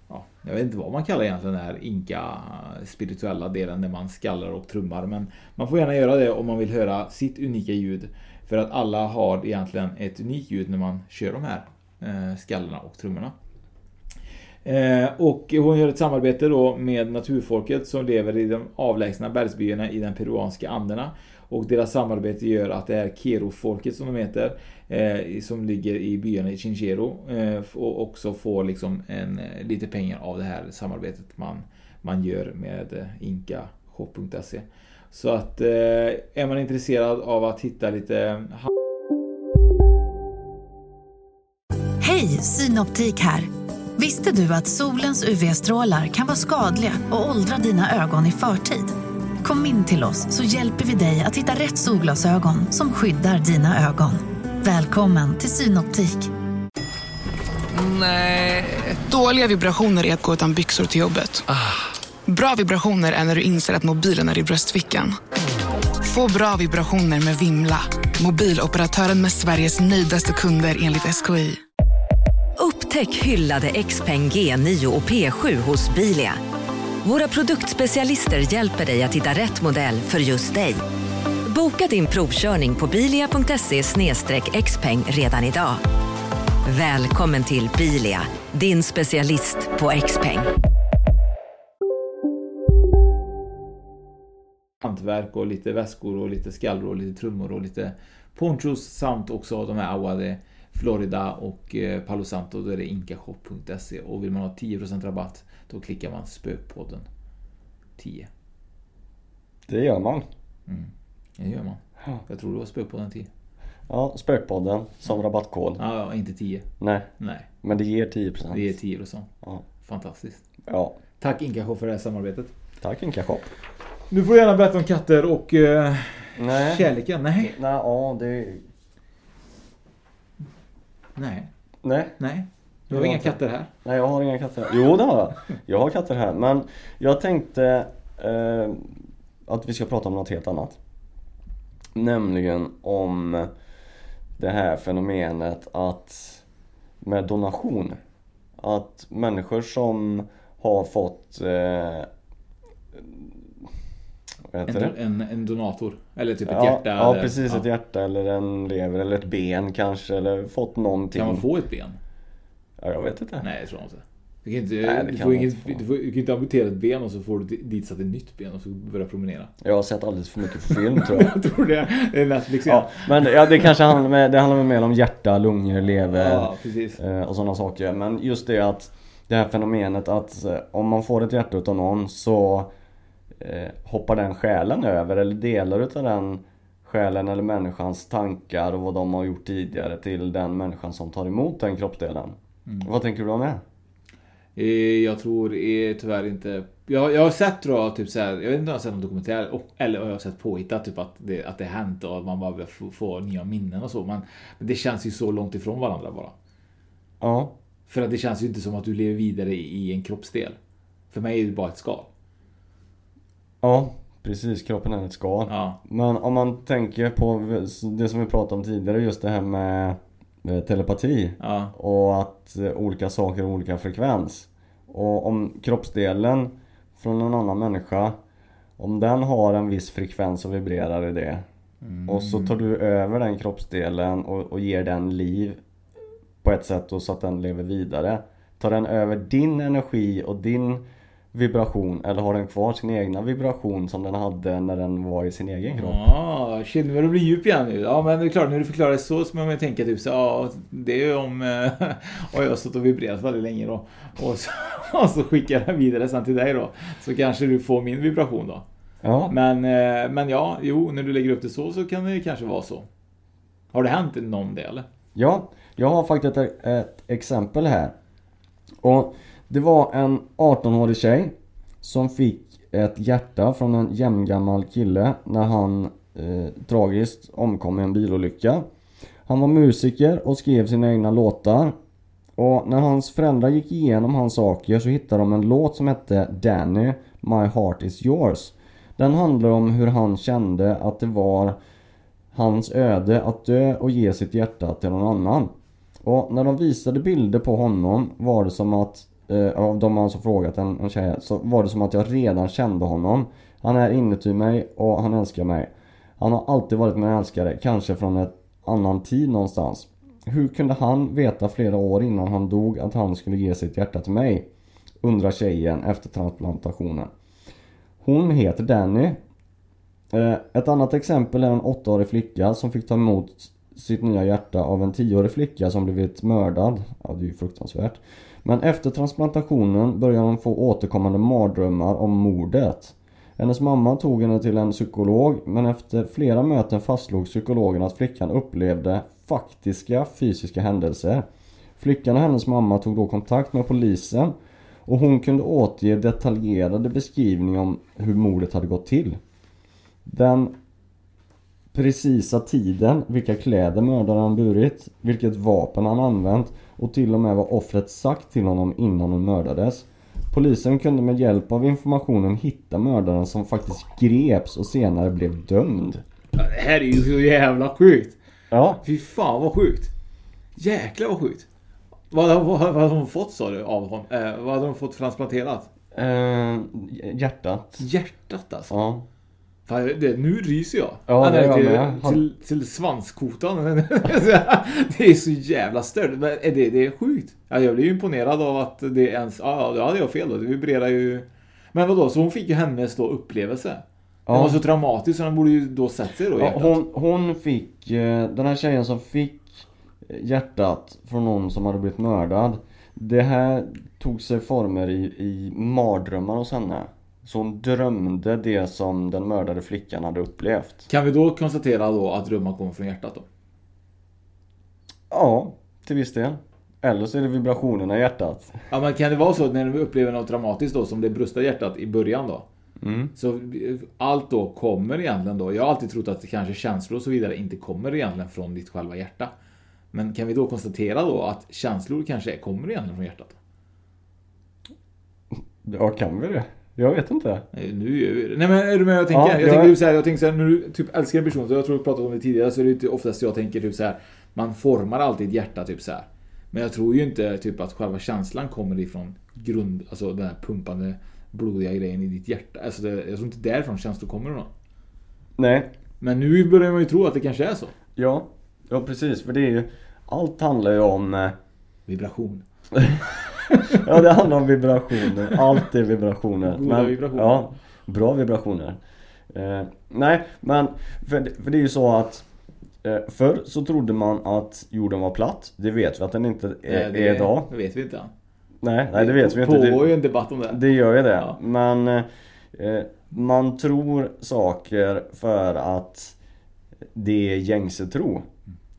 Ja, jag vet inte vad man kallar egentligen den här inka spirituella delen där man skallar och trummar men man får gärna göra det om man vill höra sitt unika ljud för att alla har egentligen ett unikt ljud när man kör de här eh, skallarna och trummorna. Eh, och hon gör ett samarbete då med naturfolket som lever i de avlägsna bergsbyarna i den peruanska Anderna. Och deras samarbete gör att det här Kero-folket som de heter, eh, som ligger i byarna i Chinchero, eh, och också får liksom en, eh, lite pengar av det här samarbetet man, man gör med eh, inkashop.se. Så att eh, är man intresserad av att hitta lite Hej, Synoptik här. Visste du att solens UV-strålar kan vara skadliga och åldra dina ögon i förtid? Kom in till oss så hjälper vi dig att hitta rätt solglasögon som skyddar dina ögon. Välkommen till Synoptik. Nej. Dåliga vibrationer är att gå utan byxor till jobbet. Bra vibrationer är när du inser att mobilen är i bröstfickan. Få bra vibrationer med Vimla. Mobiloperatören med Sveriges nöjdaste kunder enligt SKI. Upptäck hyllade XPeng G9 och P7 hos Bilia. Våra produktspecialister hjälper dig att hitta rätt modell för just dig. Boka din provkörning på bilia.se xpeng redan idag. Välkommen till Bilia, din specialist på XPeng. Hantverk och lite väskor och lite skallror och lite trummor och lite ponchos samt också de här Aguade Florida och eh, Palo Santo. Då är det inkashop.se och vill man ha 10% rabatt då klickar man spökpodden 10. Det gör man. Mm. Det gör man. Ja. Jag tror det var spökpodden 10. Ja, Spökpodden som rabattkod. Ja, ja, inte 10. Nej, Nej, men det ger 10%. det är 10%. Ja. Fantastiskt. ja. Tack Inkashop för det här samarbetet. Tack Inkashop. Du får gärna berätta om katter och eh, Nej. kärleken. Nej. Nej, ja det... Nej. Nej. Nej. Du har inga katter här? Nej jag har inga katter här. Jo det har jag. Jag har katter här men jag tänkte eh, att vi ska prata om något helt annat. Nämligen om det här fenomenet att med donation. Att människor som har fått eh? En, en, en donator? Eller typ ett ja, hjärta? Ja eller, precis, ja. ett hjärta eller en lever eller ett ben kanske eller fått någonting. Kan man få ett ben? Ja, jag vet inte. Nej, det tror jag inte. Du kan inte, Nej, du, får inget, inte få. du, får, du kan inte amputera ett ben och så får du dit satt ett nytt ben och så börjar promenera. Jag har sett alldeles för mycket film tror jag. jag <laughs> tror det. Det är Netflix Ja, men ja, det kanske handlar, med, det handlar mer om hjärta, lungor, lever Ja, eh, och sådana saker. Men just det att det här fenomenet att eh, om man får ett hjärta utav någon så eh, hoppar den själen över eller delar utav den själen eller människans tankar och vad de har gjort tidigare till den människan som tar emot den kroppsdelen. Mm. Vad tänker du om det? Eh, Jag tror eh, tyvärr inte... Jag, jag har sett tror jag, typ så här, jag vet inte om jag har sett någon dokumentär eller jag har sett påhittat typ att det, att det hänt och att man bara vill få, få nya minnen och så. Men, men det känns ju så långt ifrån varandra bara. Ja. För att det känns ju inte som att du lever vidare i, i en kroppsdel. För mig är det bara ett skal. Ja, precis. Kroppen är ett skal. Ja. Men om man tänker på det som vi pratade om tidigare, just det här med med telepati. Ja. Och att eh, olika saker har olika frekvens. Och om kroppsdelen från en annan människa, om den har en viss frekvens och vibrerar i det. Mm. Och så tar du över den kroppsdelen och, och ger den liv på ett sätt och så att den lever vidare. Tar den över din energi och din vibration eller har den kvar sin egna vibration som den hade när den var i sin egen kropp? Ja, shit nu börjar det bli djup igen nu. Ja men det är klart, när du förklarar det så man ju tänka typ så ja, det är ju om... Eh, <laughs> och jag har stått och vibrerat väldigt länge då. Och så, <laughs> och så skickar jag den vidare sen till dig då. Så kanske du får min vibration då. Ja. Men, eh, men ja, jo, när du lägger upp det så så kan det kanske vara så. Har det hänt någon det eller? Ja, jag har faktiskt ett, ett exempel här. Och det var en 18-årig tjej som fick ett hjärta från en jämngammal kille när han eh, tragiskt omkom i en bilolycka. Han var musiker och skrev sina egna låtar. Och när hans föräldrar gick igenom hans saker så hittade de en låt som hette Danny, My Heart Is Yours. Den handlar om hur han kände att det var hans öde att dö och ge sitt hjärta till någon annan. Och när de visade bilder på honom var det som att, eh, av de har alltså frågat en, en tjej, så var det som att jag redan kände honom. Han är inuti mig och han älskar mig. Han har alltid varit min älskare, kanske från en annan tid någonstans. Hur kunde han veta flera år innan han dog att han skulle ge sitt hjärta till mig? Undrar tjejen efter transplantationen. Hon heter Danny. Eh, ett annat exempel är en 8-årig flicka som fick ta emot sitt nya hjärta av en 10-årig flicka som blivit mördad. Ja, det är ju fruktansvärt. Men efter transplantationen började hon få återkommande mardrömmar om mordet. Hennes mamma tog henne till en psykolog men efter flera möten fastslog psykologen att flickan upplevde faktiska fysiska händelser. Flickan och hennes mamma tog då kontakt med polisen och hon kunde återge detaljerade beskrivningar om hur mordet hade gått till. Den precisa tiden, vilka kläder mördaren burit, vilket vapen han använt och till och med vad offret sagt till honom innan hon mördades. Polisen kunde med hjälp av informationen hitta mördaren som faktiskt greps och senare blev dömd. Det här är ju så jävla sjukt. Ja. Fy fan vad sjukt. Jäklar vad sjukt. Vad, vad, vad hade hon fått sa du av honom? Eh, vad hade hon fått transplanterat? Eh, hjärtat. Hjärtat alltså? Ja. Fan, det, nu ryser jag. Ja, Nej, gör jag med. till, till, till svanskotan. <laughs> det är så jävla stört. Är det, det är sjukt. Ja, jag blir ju imponerad av att det ens... Ja, då hade jag fel då. Det vibrerar ju... Men vadå, så hon fick ju hennes då upplevelse? Den Ja. var så traumatisk så den borde ju då sett sig då Ja, hon, hon fick, eh, den här tjejen som fick hjärtat från någon som hade blivit mördad. Det här tog sig former i, i mardrömmar hos henne. Så hon drömde det som den mördade flickan hade upplevt. Kan vi då konstatera då att drömmar kommer från hjärtat då? Ja, till viss del. Eller så är det vibrationerna i hjärtat. Ja men kan det vara så att när vi upplever något dramatiskt då som det brustar hjärtat i början då? Mm. Så allt då kommer egentligen då. Jag har alltid trott att kanske känslor och så vidare inte kommer egentligen från ditt själva hjärta. Men kan vi då konstatera då att känslor kanske kommer egentligen från hjärtat? Ja, kan vi det? Jag vet inte. Nej, Nu. Nej men är du med jag tänker? Ja, jag jag- tänker typ så här, jag tänker så här, när du typ älskar en person, så jag tror vi pratade om det tidigare, så är det inte oftast jag tänker typ så här. Man formar alltid ett hjärta typ så här. Men jag tror ju inte typ att själva känslan kommer ifrån grund, alltså den här pumpande blodiga grejen i ditt hjärta. Alltså det, jag tror inte därifrån känslor kommer ifrån. Nej. Men nu börjar man ju tro att det kanske är så. Ja, ja precis. För det är ju... Allt handlar ju om... eh, Vibration. <laughs> <laughs> ja, det handlar om vibrationer. Allt är vibrationer. Goda vibrationer. Ja, bra vibrationer. Eh, nej, men för, det- för det är ju så att eh, Förr så trodde man att jorden var platt. Det vet vi att den inte är, Eh, det, är idag. Det vet vi inte. Nej, nej det vet vi inte. Det pågår ju en debatt om det. det gör ju det. Ja. Men eh, man tror saker för att det är gängse tro.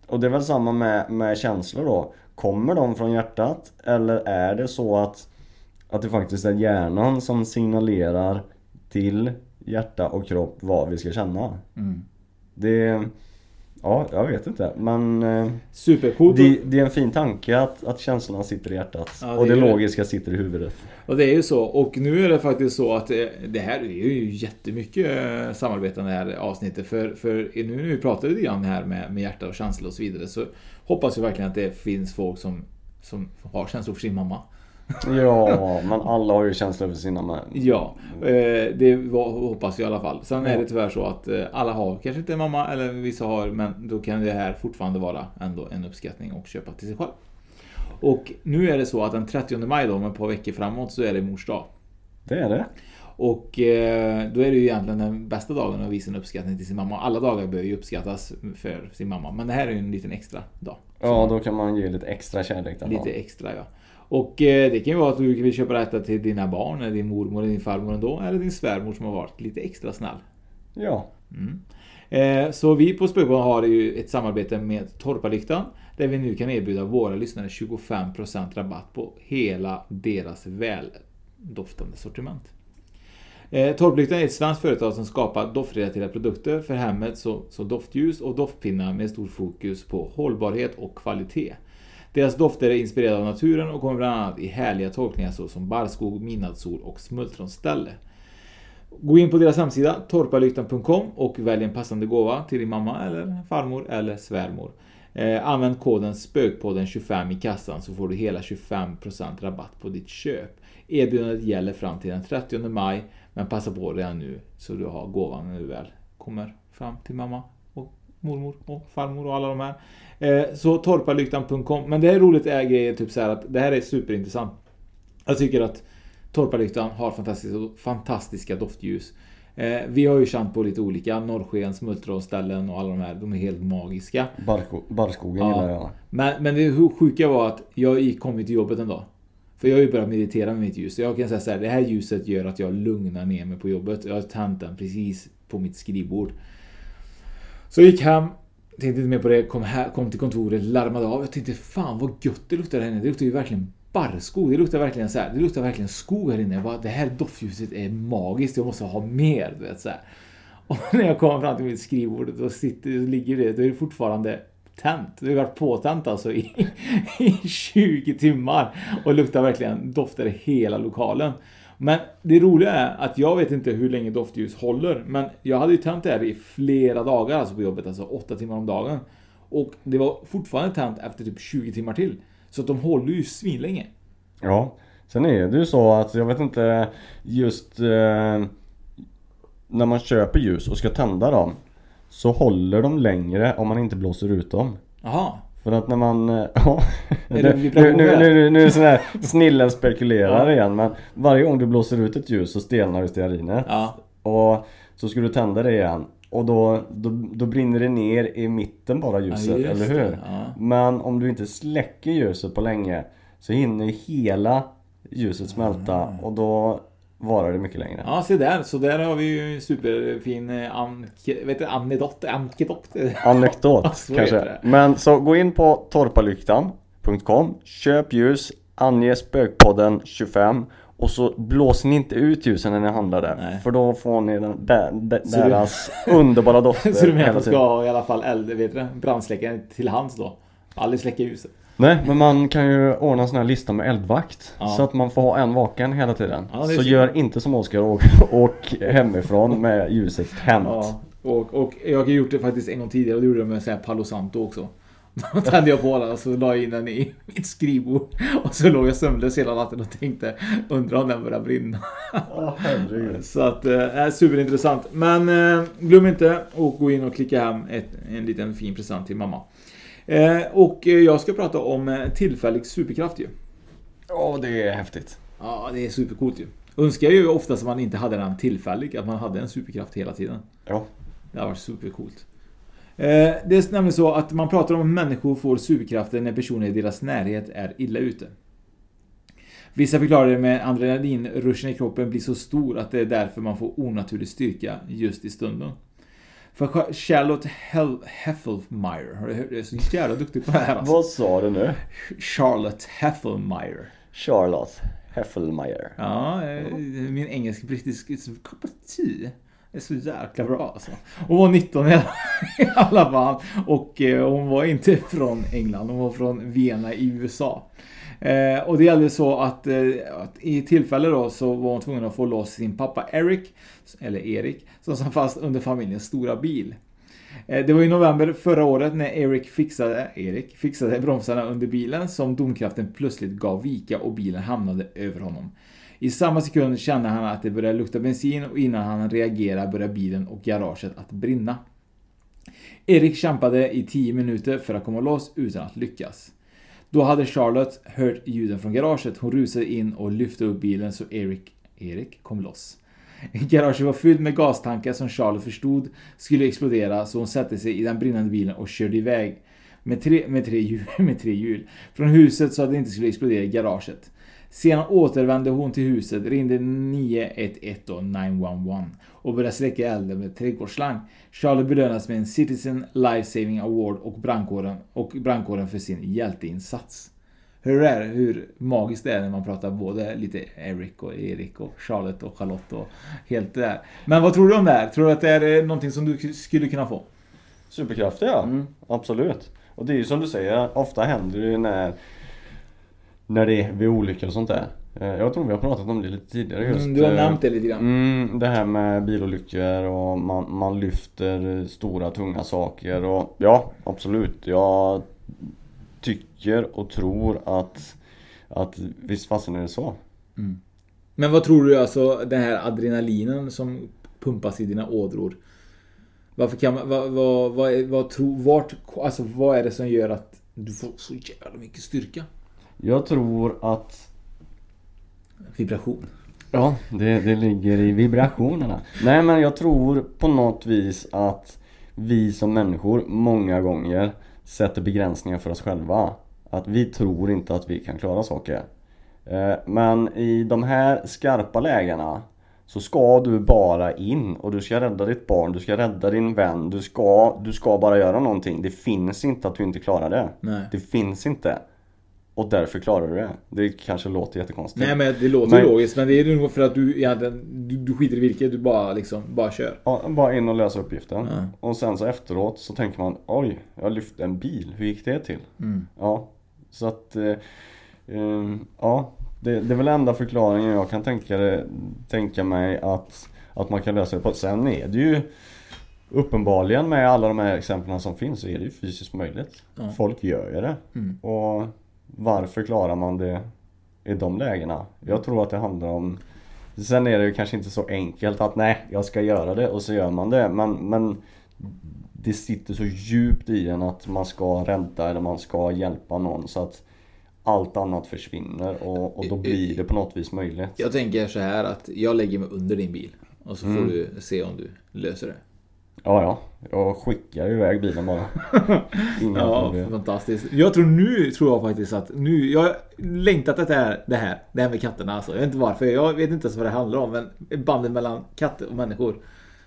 Och det är väl samma med, med känslor då. Kommer de från hjärtat? Eller är det så att, att det faktiskt är hjärnan som signalerar till hjärta och kropp vad vi ska känna? Mm. Det... Ja, jag vet inte. Men... eh, Supercoolt. Det, det är en fin tanke att, att känslorna sitter i hjärtat. Ja, det och det är det. logiska sitter i huvudet. Och det är ju så. Och nu är det faktiskt så att eh, det här är ju jättemycket eh, samarbeten det här avsnittet. För, för nu när vi pratar lite grann här med, med hjärta och känsla och så vidare så hoppas vi verkligen att det finns folk som, som har känslor för sin mamma. Ja, <laughs> men alla har ju känslor för sina med. Ja, eh, det hoppas vi i alla fall. Sen är det tyvärr så att eh, alla har kanske inte en mamma, eller vissa har, men då kan det här fortfarande vara ändå en uppskattning och köpa till sig själv. Och nu är det så att den 30 maj då, om ett par veckor framåt, så är det mors dag. Det är det. Och eh, då är det ju egentligen den bästa dagen att visa en uppskattning till sin mamma. Alla dagar bör ju uppskattas för sin mamma, men det här är ju en liten extra dag. Ja, då kan man ge lite extra kärlek den Lite extra ja. Och eh, det kan ju vara att du vill köpa detta till dina barn, eller din mormor, eller din farmor ändå, eller din svärmor som har varit lite extra snäll. Ja. Mm. Eh, Så vi på Spökboll har ju ett samarbete med Torparlyktan där vi nu kan erbjuda våra lyssnare 25% rabatt på hela deras väldoftande sortiment. Eh, Torplyktan är ett svenskt företag som skapar doftrelaterade produkter för hemmet, som, som doftljus och doftpinnar med stor fokus på hållbarhet och kvalitet. Deras dofter är inspirerade av naturen och kommer bland annat i härliga tolkningar såsom barrskog, midnattssol och smultronställe. Gå in på deras hemsida torpalyktan.com och välj en passande gåva till din mamma eller farmor eller svärmor. Eh, använd koden SPÖKPODDEN25 i kassan så får du hela 25% rabatt på ditt köp. Erbjudandet gäller fram till den 30 maj men passa på redan nu så du har gåvan när du väl kommer fram till mamma och mormor och farmor och alla de här. Eh, så torparlyktan.com men det är roligt är grejer typ så här att det här är superintressant. Jag tycker att Torparlyktan har fantastiska, fantastiska doftljus. Eh, vi har ju känt på lite olika, norrsken, smultronställen och alla de här. De är helt magiska. Barko, barrskogen gillar jag. Men, men det sjuka var att jag gick- kom till jobbet en dag. För jag har ju börjat meditera med mitt ljus. Jag kan säga så här, det här ljuset gör att jag lugnar ner mig på jobbet. Jag har tänt den precis på mitt skrivbord. Så jag gick hem, tänkte inte mer på det, kom, här, kom till kontoret, larmade av. Jag tänkte fan vad gött det luktar här inne. Det luktar ju verkligen barrskog. Det luktar verkligen så här, det luktar verkligen skog här inne. Jag bara, det här doftljuset är magiskt, jag måste ha mer. Du vet, så här. Och när jag kommer fram till mitt skrivbord, då, sitter, då ligger det, då är det fortfarande tänt. Det har varit påtänt alltså i, i 20 timmar. Och luktar verkligen, doftar i hela lokalen. Men det roliga är att jag vet inte hur länge doftljus håller. Men jag hade ju tänt det här i flera dagar alltså på jobbet, alltså 8 timmar om dagen. Och det var fortfarande tänt efter typ 20 timmar till. Så att de håller ju svinlänge. Ja. Sen är det ju så att jag vet inte just eh, när man köper ljus och ska tända dem så håller de längre om man inte blåser ut dem. Jaha. För att när man... eh, <laughs> Ja, nu, nu, nu, nu, nu är det sån här snillen spekulerar Ja. igen men varje gång du blåser ut ett ljus så stelnar ju stearinet. Ja. Och så ska du tända det igen och då, då, då brinner det ner i mitten bara ljuset, just eller hur? ja. Men om du inte släcker ljuset på länge så hinner hela ljuset smälta och då varar det mycket längre. Ja, se där. Så där har vi ju en superfin eh, vet du, <laughs> anekdot. Anekdot. Anekdot Så kanske. Men så gå in på torparlyktan.com Köp ljus, ange spökpodden 25 och så blåser ni inte ut ljusen när ni handlar där. För då får ni den, där, där, Så du- deras underbara <laughs> dofter Så du menar att du ska ha i alla fall eld, vet du det? Brandsläckare till hands då? Aldrig släcka ljuset. Nej, men man kan ju ordna en sån här lista med eldvakt. Ja. Så att man får ha en vaken hela tiden. Ja, så gör inte som Oskar och åk hemifrån med ljuset tänt. Ja, och, och jag har gjort det faktiskt en gång tidigare och det gjorde jag med så här Palo Santo också. <laughs> Då tände jag på den och så la jag in den i <laughs> mitt skrivbord. Och så låg jag sömnlös hela natten och tänkte, undrar om den börjar brinna. <laughs> Så att, eh, superintressant. Men eh, glöm inte att gå in och klicka hem ett, en liten fin present till mamma. Eh, och eh, jag ska prata om eh, tillfällig superkraft ju. Ja, det är häftigt. Ja, det är supercoolt ju. Önskar ju ofta att man inte hade den tillfällig, att man hade en superkraft hela tiden. Ja. Det har varit supercoolt. Eh, det är nämligen så att man pratar om att människor får superkrafter när personer i deras närhet är illa ute. Vissa förklarar det med adrenalinruschen i kroppen blir så stor att det är därför man får onaturlig styrka just i stunden. För Cha- Charlotte Hel- Heffelmeyer? Jag är så jävla duktig på det här alltså. Vad sa du nu? Charlotte Heffelmeyer. Charlotte Heffelmeyer. Ja, eh, min engelsk-brittisk of tea. Det är så jäkla bra alltså. Hon var 19 <laughs> i alla fall. Och eh, hon var inte från England, hon var från Vienna i USA. Eh, och det gällde så att, eh, att i tillfälle då så var hon tvungen att få loss sin pappa Eric, eller Erik, som satt fast under familjens stora bil. Eh, det var i november förra året när Eric fixade, Erik fixade bromsarna under bilen som domkraften plötsligt gav vika och bilen hamnade över honom. I samma sekund kände han att det började lukta bensin och innan han reagerade började bilen och garaget att brinna. Erik kämpade i 10 minuter för att komma loss utan att lyckas. Då hade Charlotte hört ljuden från garaget. Hon rusade in och lyfte upp bilen så Erik, Erik kom loss. Garaget var fyllt med gastankar som Charlie förstod skulle explodera så hon satte sig i den brinnande bilen och körde iväg med tre, med tre, hjul, med tre hjul från huset så att det inte skulle explodera i garaget. Sedan återvände hon till huset, ringde 911 och 911 och började släcka elden med trädgårdsslang. Charlie belönades med en Citizen Life Saving Award och brandkåren, och brandkåren för sin hjälteinsats. Hur är det? Hur magiskt det är när man pratar både lite Eric och Erik och Charlotte och Charlotte och helt det där. Men vad tror du om det här? Tror du att det är eh, någonting som du skulle kunna få? Superkrafter ja, absolut. Och det är ju som du säger, ofta händer det ju när När det är vid olyckor och sånt där. Eh, Jag tror vi har pratat om det lite tidigare just. Mm, du har eh, nämnt det lite grann. Mm, det här med bilolyckor och man, man lyfter stora tunga saker och ja, absolut. Jag tycker och tror att att visst fasen är det så. Men vad tror du alltså den här adrenalinen som pumpas i dina ådror? Varför kan man, vad, vad, vad, är- vad tror, vart, alltså vad är det som gör att du får så jävla mycket styrka? Jag tror att Vibration. Ja, det, det ligger i vibrationerna. Nej men jag tror på något vis att vi som människor många gånger sätter begränsningar för oss själva. Att vi tror inte att vi kan klara saker. Eh, Men i de här skarpa lägena så ska du bara in och du ska rädda ditt barn, du ska rädda din vän, du ska, du ska bara göra någonting. Det finns inte att du inte klarar det. Nej. Det finns inte. Och därför klarar du det. Det kanske låter jättekonstigt. Nej men det låter Men- logiskt men det är nog för att du egentligen, du, du skiter i vilket, du bara liksom, bara kör. Ja, bara in och lösa uppgiften. Ja. Och sen så efteråt så tänker man Oj, jag lyfte en bil. Hur gick det till? Mm. Ja, så att eh, eh, Ja, det, det är väl enda förklaringen jag kan tänka, det, tänka mig att, att man kan lösa det på. Sen är det ju Uppenbarligen med alla de här exemplen som finns så är det ju fysiskt möjligt. Ja. Folk gör ju det. Mm. Och varför klarar man det i de lägena? Jag tror att det handlar om Sen är det ju kanske inte så enkelt att nej, jag ska göra det och så gör man det. Men, men det sitter så djupt i en att man ska rädda eller man ska hjälpa någon så att allt annat försvinner och, och då blir det på något vis möjligt. Jag tänker så här att jag lägger mig under din bil och så får Mm. du se om du löser det. Ja, ja. Jag skickar iväg bilen bara. <laughs> Ja, problem. fantastiskt. Jag tror nu, tror jag faktiskt att nu, jag har längtat efter det här, det här, det här med katterna alltså. Jag vet inte varför, jag vet inte ens vad det handlar om, men banden mellan katter och människor.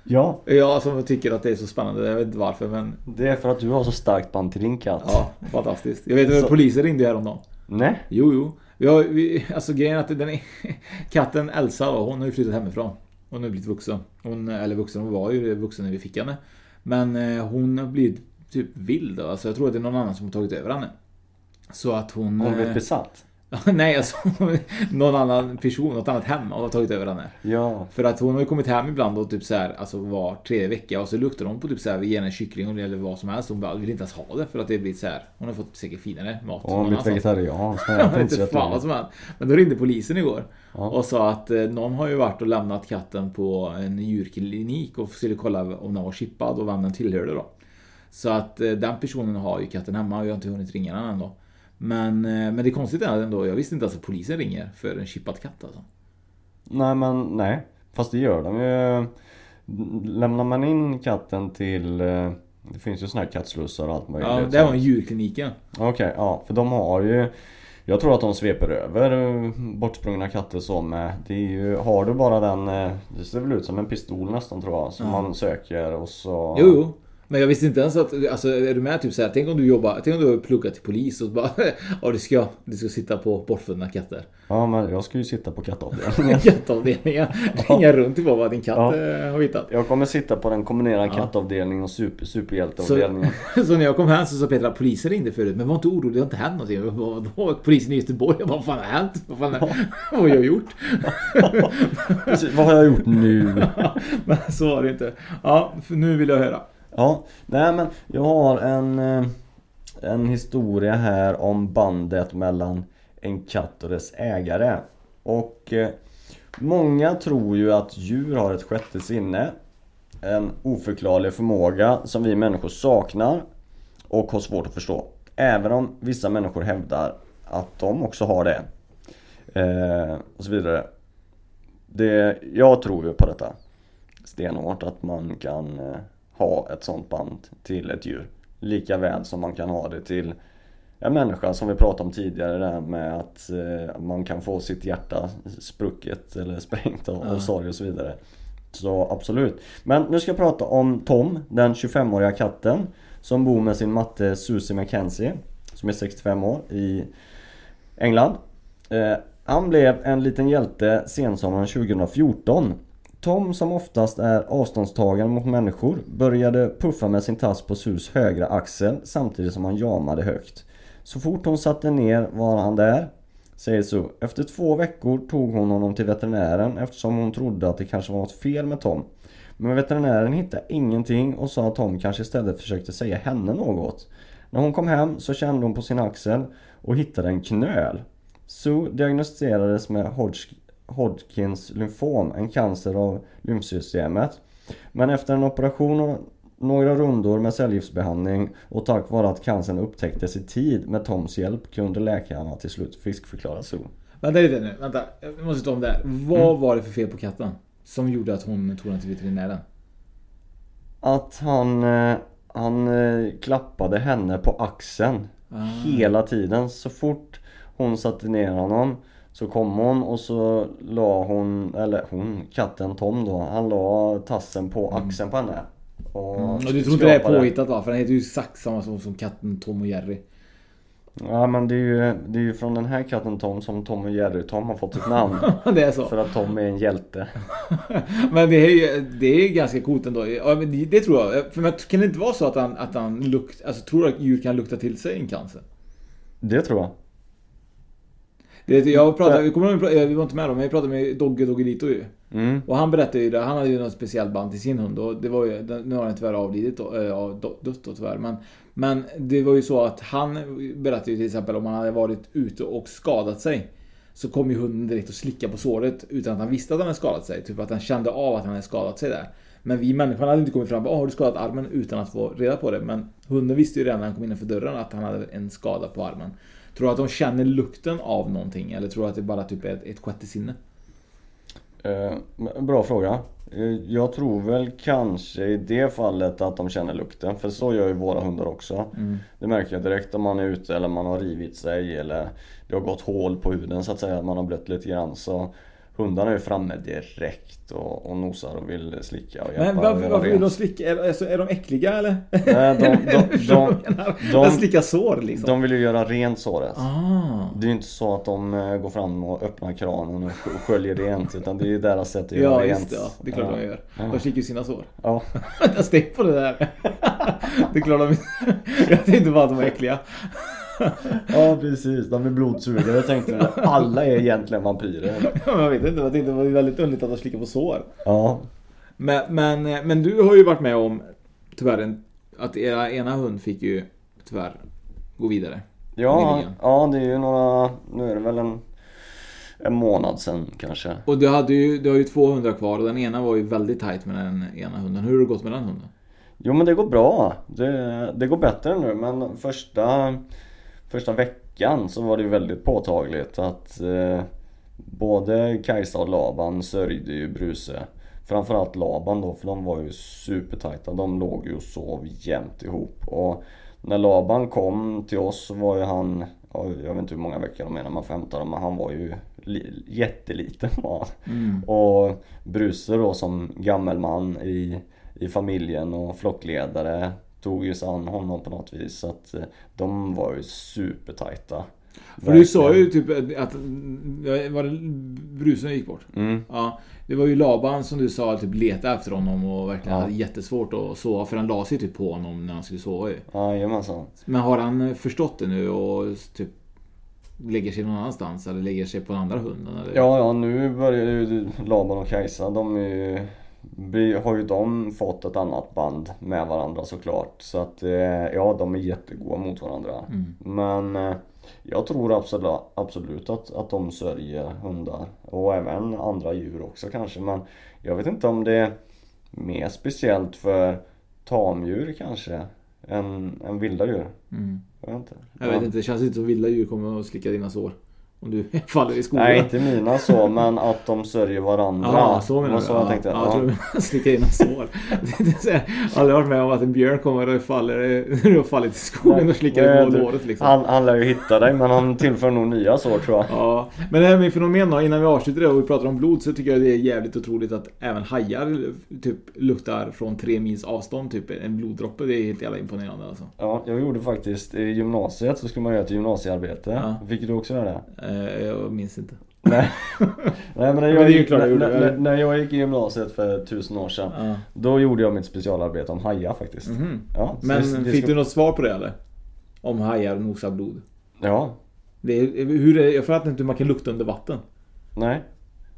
Ja. Jag som tycker att det är så spännande, jag vet inte varför men... Det är för att du har så starkt band till din katt. Ja, fantastiskt. Jag vet att Så- polisen ringde häromdagen. Nej. Jo, jo. Har, vi, alltså grejen är att den är, <laughs> katten Elsa då, hon har ju flyttat hemifrån. Hon har blivit vuxen. Hon, eller vuxen, hon var ju vuxen när vi fick henne. Men eh, hon har blivit typ vild. Alltså jag tror att det är någon annan som har tagit över henne. Så att hon... Hon eh, blivit besatt? <laughs> Nej, alltså <laughs> någon annan person, något annat hem har tagit över henne. Ja. För att hon har ju kommit hem ibland och typ så här, alltså var tredje vecka och så luktar hon på typ så här, vi ger henne kyckling eller vad som helst. Hon bara, vill inte ens ha det för att det blir så här. Hon har fått säkert finare mat. Och hon någon blivit vegetarian. <laughs> jag vet fan vad som hänt. Men då ringde polisen igår. Ja. Och sa att eh, någon har ju varit och lämnat katten på en djurklinik och skulle kolla om den var chippad och vem den tillhörde då. Så att eh, den personen har ju katten hemma och jag har inte hunnit ringa den än då. Men, eh, men det är konstigt är ändå, jag visste inte ens att polisen ringer för en chippad katt alltså. Nej men nej. Fast det gör de ju. Lämnar man in katten till eh, Det finns ju såna här kattslussar och allt möjligt. Ja, det var en djurkliniken. Okej, ja. För de har ju Jag tror att de sveper över eh, bortsprungna katter så med. Det är ju, har du bara den Det ser väl ut som en pistol nästan tror jag. Som Ja. man söker och så Jo, jo. Men jag visste inte ens att, alltså är du med typ såhär, tänk om du jobbar, tänk om du har pluggat till polis och så bara, <laughs> ja du ska, du ska sitta på bortfunna katter. Ja men jag ska ju sitta på kattavdelningen. <laughs> Kattavdelningen. Ringa runt till vad din katt Ja. eh, har hittat. Jag kommer sitta på den kombinerade Ja. kattavdelningen och super, Så, superhjälteavdelningen. <laughs> så när jag kom hem så sa Petra polisen ringde förut. Men var inte orolig, det har inte hänt någonting. Jag bara, Vadå? Polisen i Göteborg? Jag bara, vad fan har hänt? Vad, fan har, vad har jag gjort? Precis, vad har jag gjort nu? men så var det inte. Ja, för nu vill jag höra. Ja, nej men jag har en, eh, en historia här om bandet mellan en katt och dess ägare. Och eh, många tror ju att djur har ett sjätte sinne. En oförklarlig förmåga som vi människor saknar och har svårt att förstå. Även om vissa människor hävdar att de också har det. Eh, och så vidare. Det, jag tror ju på detta stenhårt att man kan eh, ha ett sånt band till ett djur. Lika väl som man kan ha det till en människa som vi pratade om tidigare där med att eh, man kan få sitt hjärta sprucket eller <laughs> sprängt av, av sorg och så vidare. Så absolut. Men nu ska jag prata om Tom, den 25-åriga katten som bor med sin matte Susie McKenzie som är 65 år i England. Eh, han blev en liten hjälte sensommaren 2014. Tom som oftast är avståndstagande mot människor började puffa med sin tass på Sus högra axel samtidigt som han jamade högt. Så fort hon satte ner var han där, säger Sue. Efter två veckor tog hon honom till veterinären eftersom hon trodde att det kanske var något fel med Tom. Men veterinären hittade ingenting och sa att Tom kanske istället försökte säga henne något. När hon kom hem så kände hon på sin axel och hittade en knöl. Sue diagnostiserades med Hodg- Hodgkins lymfom, en cancer av lymfsystemet. Men efter en operation och några rundor med cellgiftsbehandling och tack vare att cancern upptäcktes i tid med Toms hjälp kunde läkarna till slut friskförklara Sue. Vänta lite nu, vänta. Jag måste ta om det här. Vad var det för fel på katten? Som gjorde att hon tog den till veterinären? Att han, eh, han eh, klappade henne på axeln Ah. hela tiden. Så fort hon satte ner honom så kom hon och så la hon, eller hon, katten Tom då, han la tassen på axeln på henne. Och, Mm. Och du tror inte det är påhittat va? För den heter ju exakt samma som, som katten Tom och Jerry. Ja men det är, ju, det är ju från den här katten Tom som Tom och Jerry Tom har fått sitt namn. <laughs> det är så. För att Tom är en hjälte. <laughs> Men det är ju det är ganska coolt ändå. Ja, men det, det tror jag. För men, kan det inte vara så att han, att han lukt, alltså, tror du att djur kan lukta till sig en cancer? Det tror jag. Det, jag pratade, vi, kommer, ihåg- vi var inte med då, men vi pratade med Dogge Doggelito ju. Mm. Och han berättade ju det, han hade ju något speciellt band till sin hund och det var ju, nu har den tyvärr avlidit då, äh, dö- dött då tyvärr. Men, men det var ju så att han berättade ju till exempel om han hade varit ute och skadat sig. Så kom ju hunden direkt och slicka på såret utan att han visste att han hade skadat sig. Typ att han kände av att han hade skadat sig där. Men vi människor hade inte kommit fram och bara, "Åh, har du skadat armen? Utan att få reda på det. Men hunden visste ju redan när han kom innanför dörren att han hade en skada på armen. Tror du att de känner lukten av någonting? Eller tror du att det bara typ är ett, ett sjätte sinne? Eh, bra fråga. Eh, Jag tror väl kanske i det fallet att de känner lukten. För så gör ju våra hundar också. Mm. Det märker jag direkt om man är ute eller man har rivit sig eller det har gått hål på huden så att säga. Man har blött lite grann. Så hundarna är framme direkt och, och nosar och vill slicka och hjälpa Men varför, varför vill de slicka? Är, alltså, är de äckliga eller? Nej, de, <laughs> de, de, de, slickar sår liksom. de vill ju göra rent såret. Ah. Det är ju inte så att de eh, går fram och öppnar kranen och sk- sköljer rent utan det är ju deras sätt att göra Ja rent. just det, ja. det är klart Ja. de gör. De slickar ju sina sår. Ja. <laughs> Vänta, stäng på det där. <laughs> Det är klart de Jag tänkte bara att de var äckliga. <laughs> Ja precis, de är blodsugare. Jag tänkte att alla är egentligen vampyrer. <laughs> Ja, jag vet inte, jag tänkte det var väldigt underligt att de slickar på sår. Ja. Men, men, men du har ju varit med om tyvärr en, att era ena hund fick ju tyvärr gå vidare. Ja, ja det är ju några, nu är det väl en, en månad sedan kanske. Och du, hade ju, du har ju två hundar kvar och den ena var ju väldigt tight med den ena hunden. Hur har det gått med den hunden? Jo men det går bra. Det, det går bättre nu men första, första veckan så var det ju väldigt påtagligt att eh, både Kajsa och Laban sörjde ju Bruse. Framförallt Laban då för de var ju supertajta. De låg ju och sov jämt ihop. Och när Laban kom till oss så var ju han, ja, jag vet inte hur många veckor de är när man får hämta dem men han var ju li, jätteliten var. Mm. Och Bruse då som gammelman i, i familjen och flockledare tog ju sig an honom på något vis. Så att eh, de var ju supertajta. För du sa ju typ att, var det Brusen gick bort? Mm. Ja. Det var ju Laban som du sa typ letade efter honom och verkligen Ja. hade jättesvårt att sova för han la sig typ på honom när han skulle sova ju. Jajamensan. Men har han förstått det nu och typ lägger sig någon annanstans eller lägger sig på den andra hunden? Eller? Ja, ja nu börjar ju Laban och Kajsa, de är ju, har ju de fått ett annat band med varandra såklart. Så att eh, ja, de är jättegoda mot varandra. Mm. Men eh, jag tror absolut, absolut att, att de sörjer hundar. Och även andra djur också kanske. Men jag vet inte om det är mer speciellt för tamdjur kanske. Än, än vilda djur. Mm. Jag vet inte. Jag vet inte, det känns inte som vilda djur kommer att slicka dina sår. Om du <laughs> faller i skogen. Nej, inte mina så, men att de sörjer varandra. Ja, så menar du? så ja, jag tänkte. Ja, Ja. jag tror du slickar dina sår. Jag har aldrig varit med om att en björn kommer och faller, när du har fallit i skogen och slickar dig på Nej, du, låret liksom. han, han lär ju hitta dig men han tillför nog nya sår tror jag. Ja, men det här med fenomen då, innan vi avslutar det och vi pratar om blod så tycker jag det är jävligt otroligt att även hajar typ luktar från tre mils avstånd typ en bloddroppe. Det är helt jävla imponerande alltså. Ja, jag gjorde faktiskt i gymnasiet så skulle man göra ett gymnasiearbete. Ja. Fick du också göra det? Eh, jag minns inte. Nej. <laughs> Nej men när Men jag, det är ju gick, klart jag när, när, när jag gick i gymnasiet för tusen år sedan. Ja. Då gjorde jag mitt specialarbete om hajar faktiskt. Mhm. Ja, så Men det- det fick ska- du något svar på det eller? Om hajar nosar blod? Ja. Det hur är, jag fattar inte hur man kan lukta under vatten. Nej.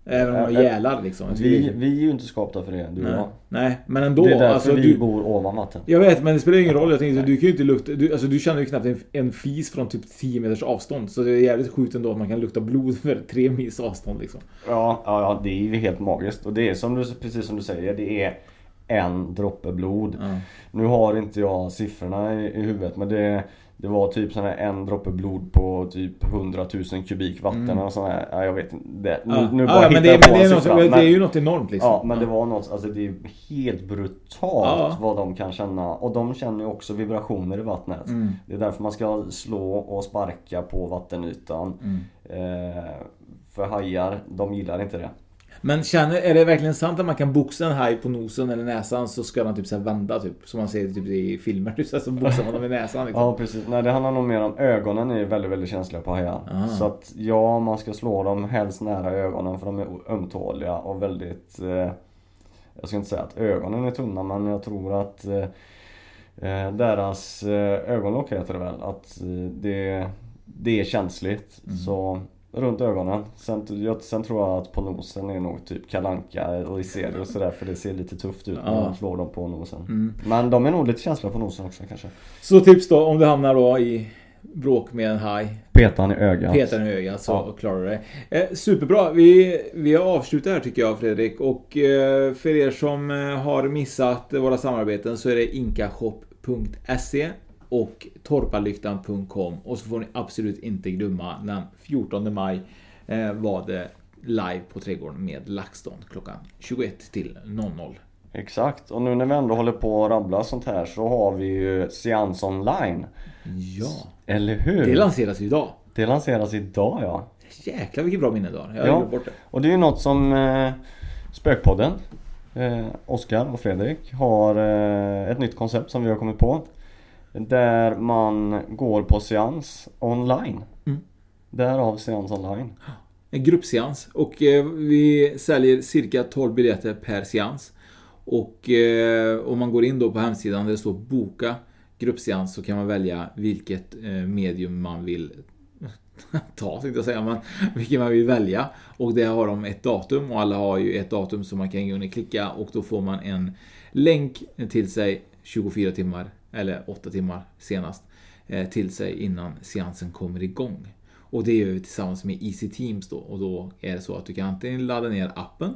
Även om Ä- ä- gälar liksom. Vi, vi är ju inte skapta för det, du och Nej. jag. Nej, men ändå. Det är därför alltså, vi du, bor ovan vatten. Jag vet, men det spelar ingen roll. Jag tänkte, du kan ju inte lukta... Du, alltså, du känner ju knappt en, en fis från typ 10 meters avstånd. Så det är jävligt sjukt ändå att man kan lukta blod för 3 mils avstånd liksom. Ja, ja, ja, det är ju helt magiskt. Och det är som du, precis som du säger, det är en droppe blod. Ja. Nu har inte jag siffrorna i, i huvudet men det, det var typ sån här en droppe blod på typ 100 000 kubik vatten Mm. och sån här. Ja, jag vet inte. Nu, Ja. nu bara ja, men det- men det är något- siffra. det är Men- ju något enormt, liksom. Ja, men Ja. det var något, alltså det är helt brutalt vad de kan känna. Och de känner ju också vibrationer i vattnet. Mm. Det är därför man ska slå och sparka på vattenytan. Mm. Eh, för hajar, de gillar inte det. Men känner, är det verkligen sant att man kan boxa en haj på nosen eller näsan så ska den typ så vända typ? Som man ser typ i filmer. <laughs> Typ, så, så boxar man dem i näsan liksom. Ja precis, nej det handlar nog mer om ögonen är väldigt väldigt känsliga på hajar. Ah. Så att ja, man ska slå dem helst nära ögonen för de är ömtåliga och väldigt eh, Jag ska inte säga att ögonen är tunna men jag tror att eh, eh, deras eh, ögonlock heter det väl, att eh, det, det är känsligt. Mm. Så runt ögonen. Sen, jag, sen tror jag att på nosen är nog typ kalanka och i serier och sådär för det ser lite tufft ut när Ja. man slår dem på nosen. Mm. Men de är nog lite känsliga på nosen också kanske. Så tips då om du hamnar då i bråk med en haj. Peta han i ögat. Peta den i ögat så Ja. klarar du det. Eh, superbra. Vi, vi har avslutat här tycker jag Fredrik. Och eh, för er som eh, har missat våra samarbeten så är det inkashop.se och torparlyktan.com. Och så får ni absolut inte glömma den 14 maj eh, var det live på Trädgården med LaxTon klockan 21 till 00. Exakt, och nu när vi ändå håller på att rabbla sånt här så har vi ju Seans online. Ja. Eller hur? Det lanseras idag. Det lanseras idag ja. Jäklar vilket bra minne du har. Jag Ja. bort det. Och det är ju något som eh, Spökpodden, eh, Oskar och Fredrik har eh, ett nytt koncept som vi har kommit på. Där man går på seans online. Mm. Därav seans online. En gruppseans och eh, vi säljer cirka 12 biljetter per seans. Och eh, om man går in då på hemsidan där det står boka gruppseans så kan man välja vilket eh, medium man vill <laughs> ta, tänkte jag säga, men vilken man vill välja. Och där har de ett datum och alla har ju ett datum som man kan gå in och klicka och då får man en länk till sig 24 timmar, eller 8 timmar senast, eh, till sig innan seansen kommer igång. Och det gör vi tillsammans med Easy Teams då och då är det så att du kan antingen ladda ner appen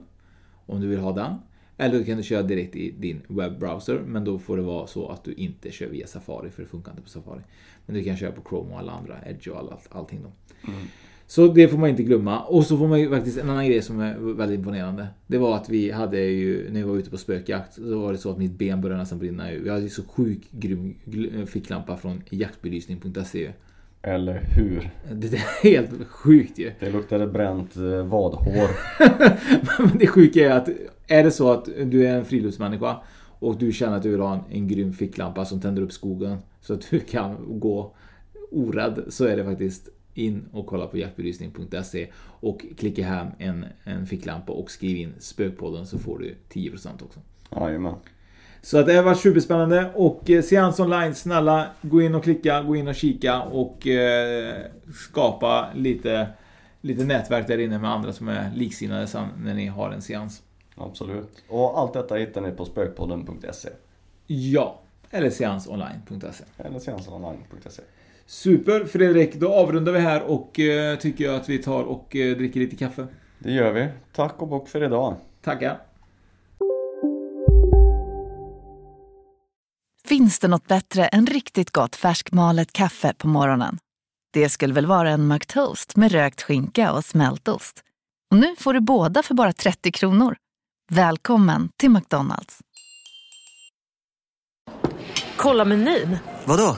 om du vill ha den. Eller du kan du köra direkt i din webbrowser men då får det vara så att du inte kör via Safari för det funkar inte på Safari. Men du kan köra på Chrome och alla andra, Edge och all, allting då. Mm. Så det får man inte glömma. Och så får man ju faktiskt en annan grej som är väldigt imponerande. Det var att vi hade ju, när vi var ute på spökjakt, så var det så att mitt ben började nästan brinna. Vi hade ju så sjuk grym ficklampa från jaktbelysning.se. Eller hur? Det är helt sjukt ju. Det luktade bränt eh, vadhår. <laughs> Men det sjuka är att är det så att du är en friluftsmänniska och du känner att du vill ha en, en grym ficklampa som tänder upp skogen så att du kan gå orädd så är det faktiskt in och kolla på jaktbelysning.se och klicka hem en, en ficklampa och skriv in spökpodden så får du 10% också. Jajamän. Så att det har varit superspännande och eh, seans online, snälla gå in och klicka, gå in och kika och eh, skapa lite, lite nätverk där inne med andra som är liksinnade när ni har en seans. Absolut. Och allt detta hittar ni på spökpodden.se. Ja, eller seansonline.se. Eller seansonline.se. Super Fredrik, då avrundar vi här och eh, tycker jag att vi tar och eh, dricker lite kaffe. Det gör vi. Tack och bock för idag. Tackar. Finns det något bättre än riktigt gott färskmalet kaffe på morgonen? Det skulle väl vara en McToast med rökt skinka och smältost. Och nu får du båda för bara 30 kronor. Välkommen till McDonalds. Kolla menyn. Vadå?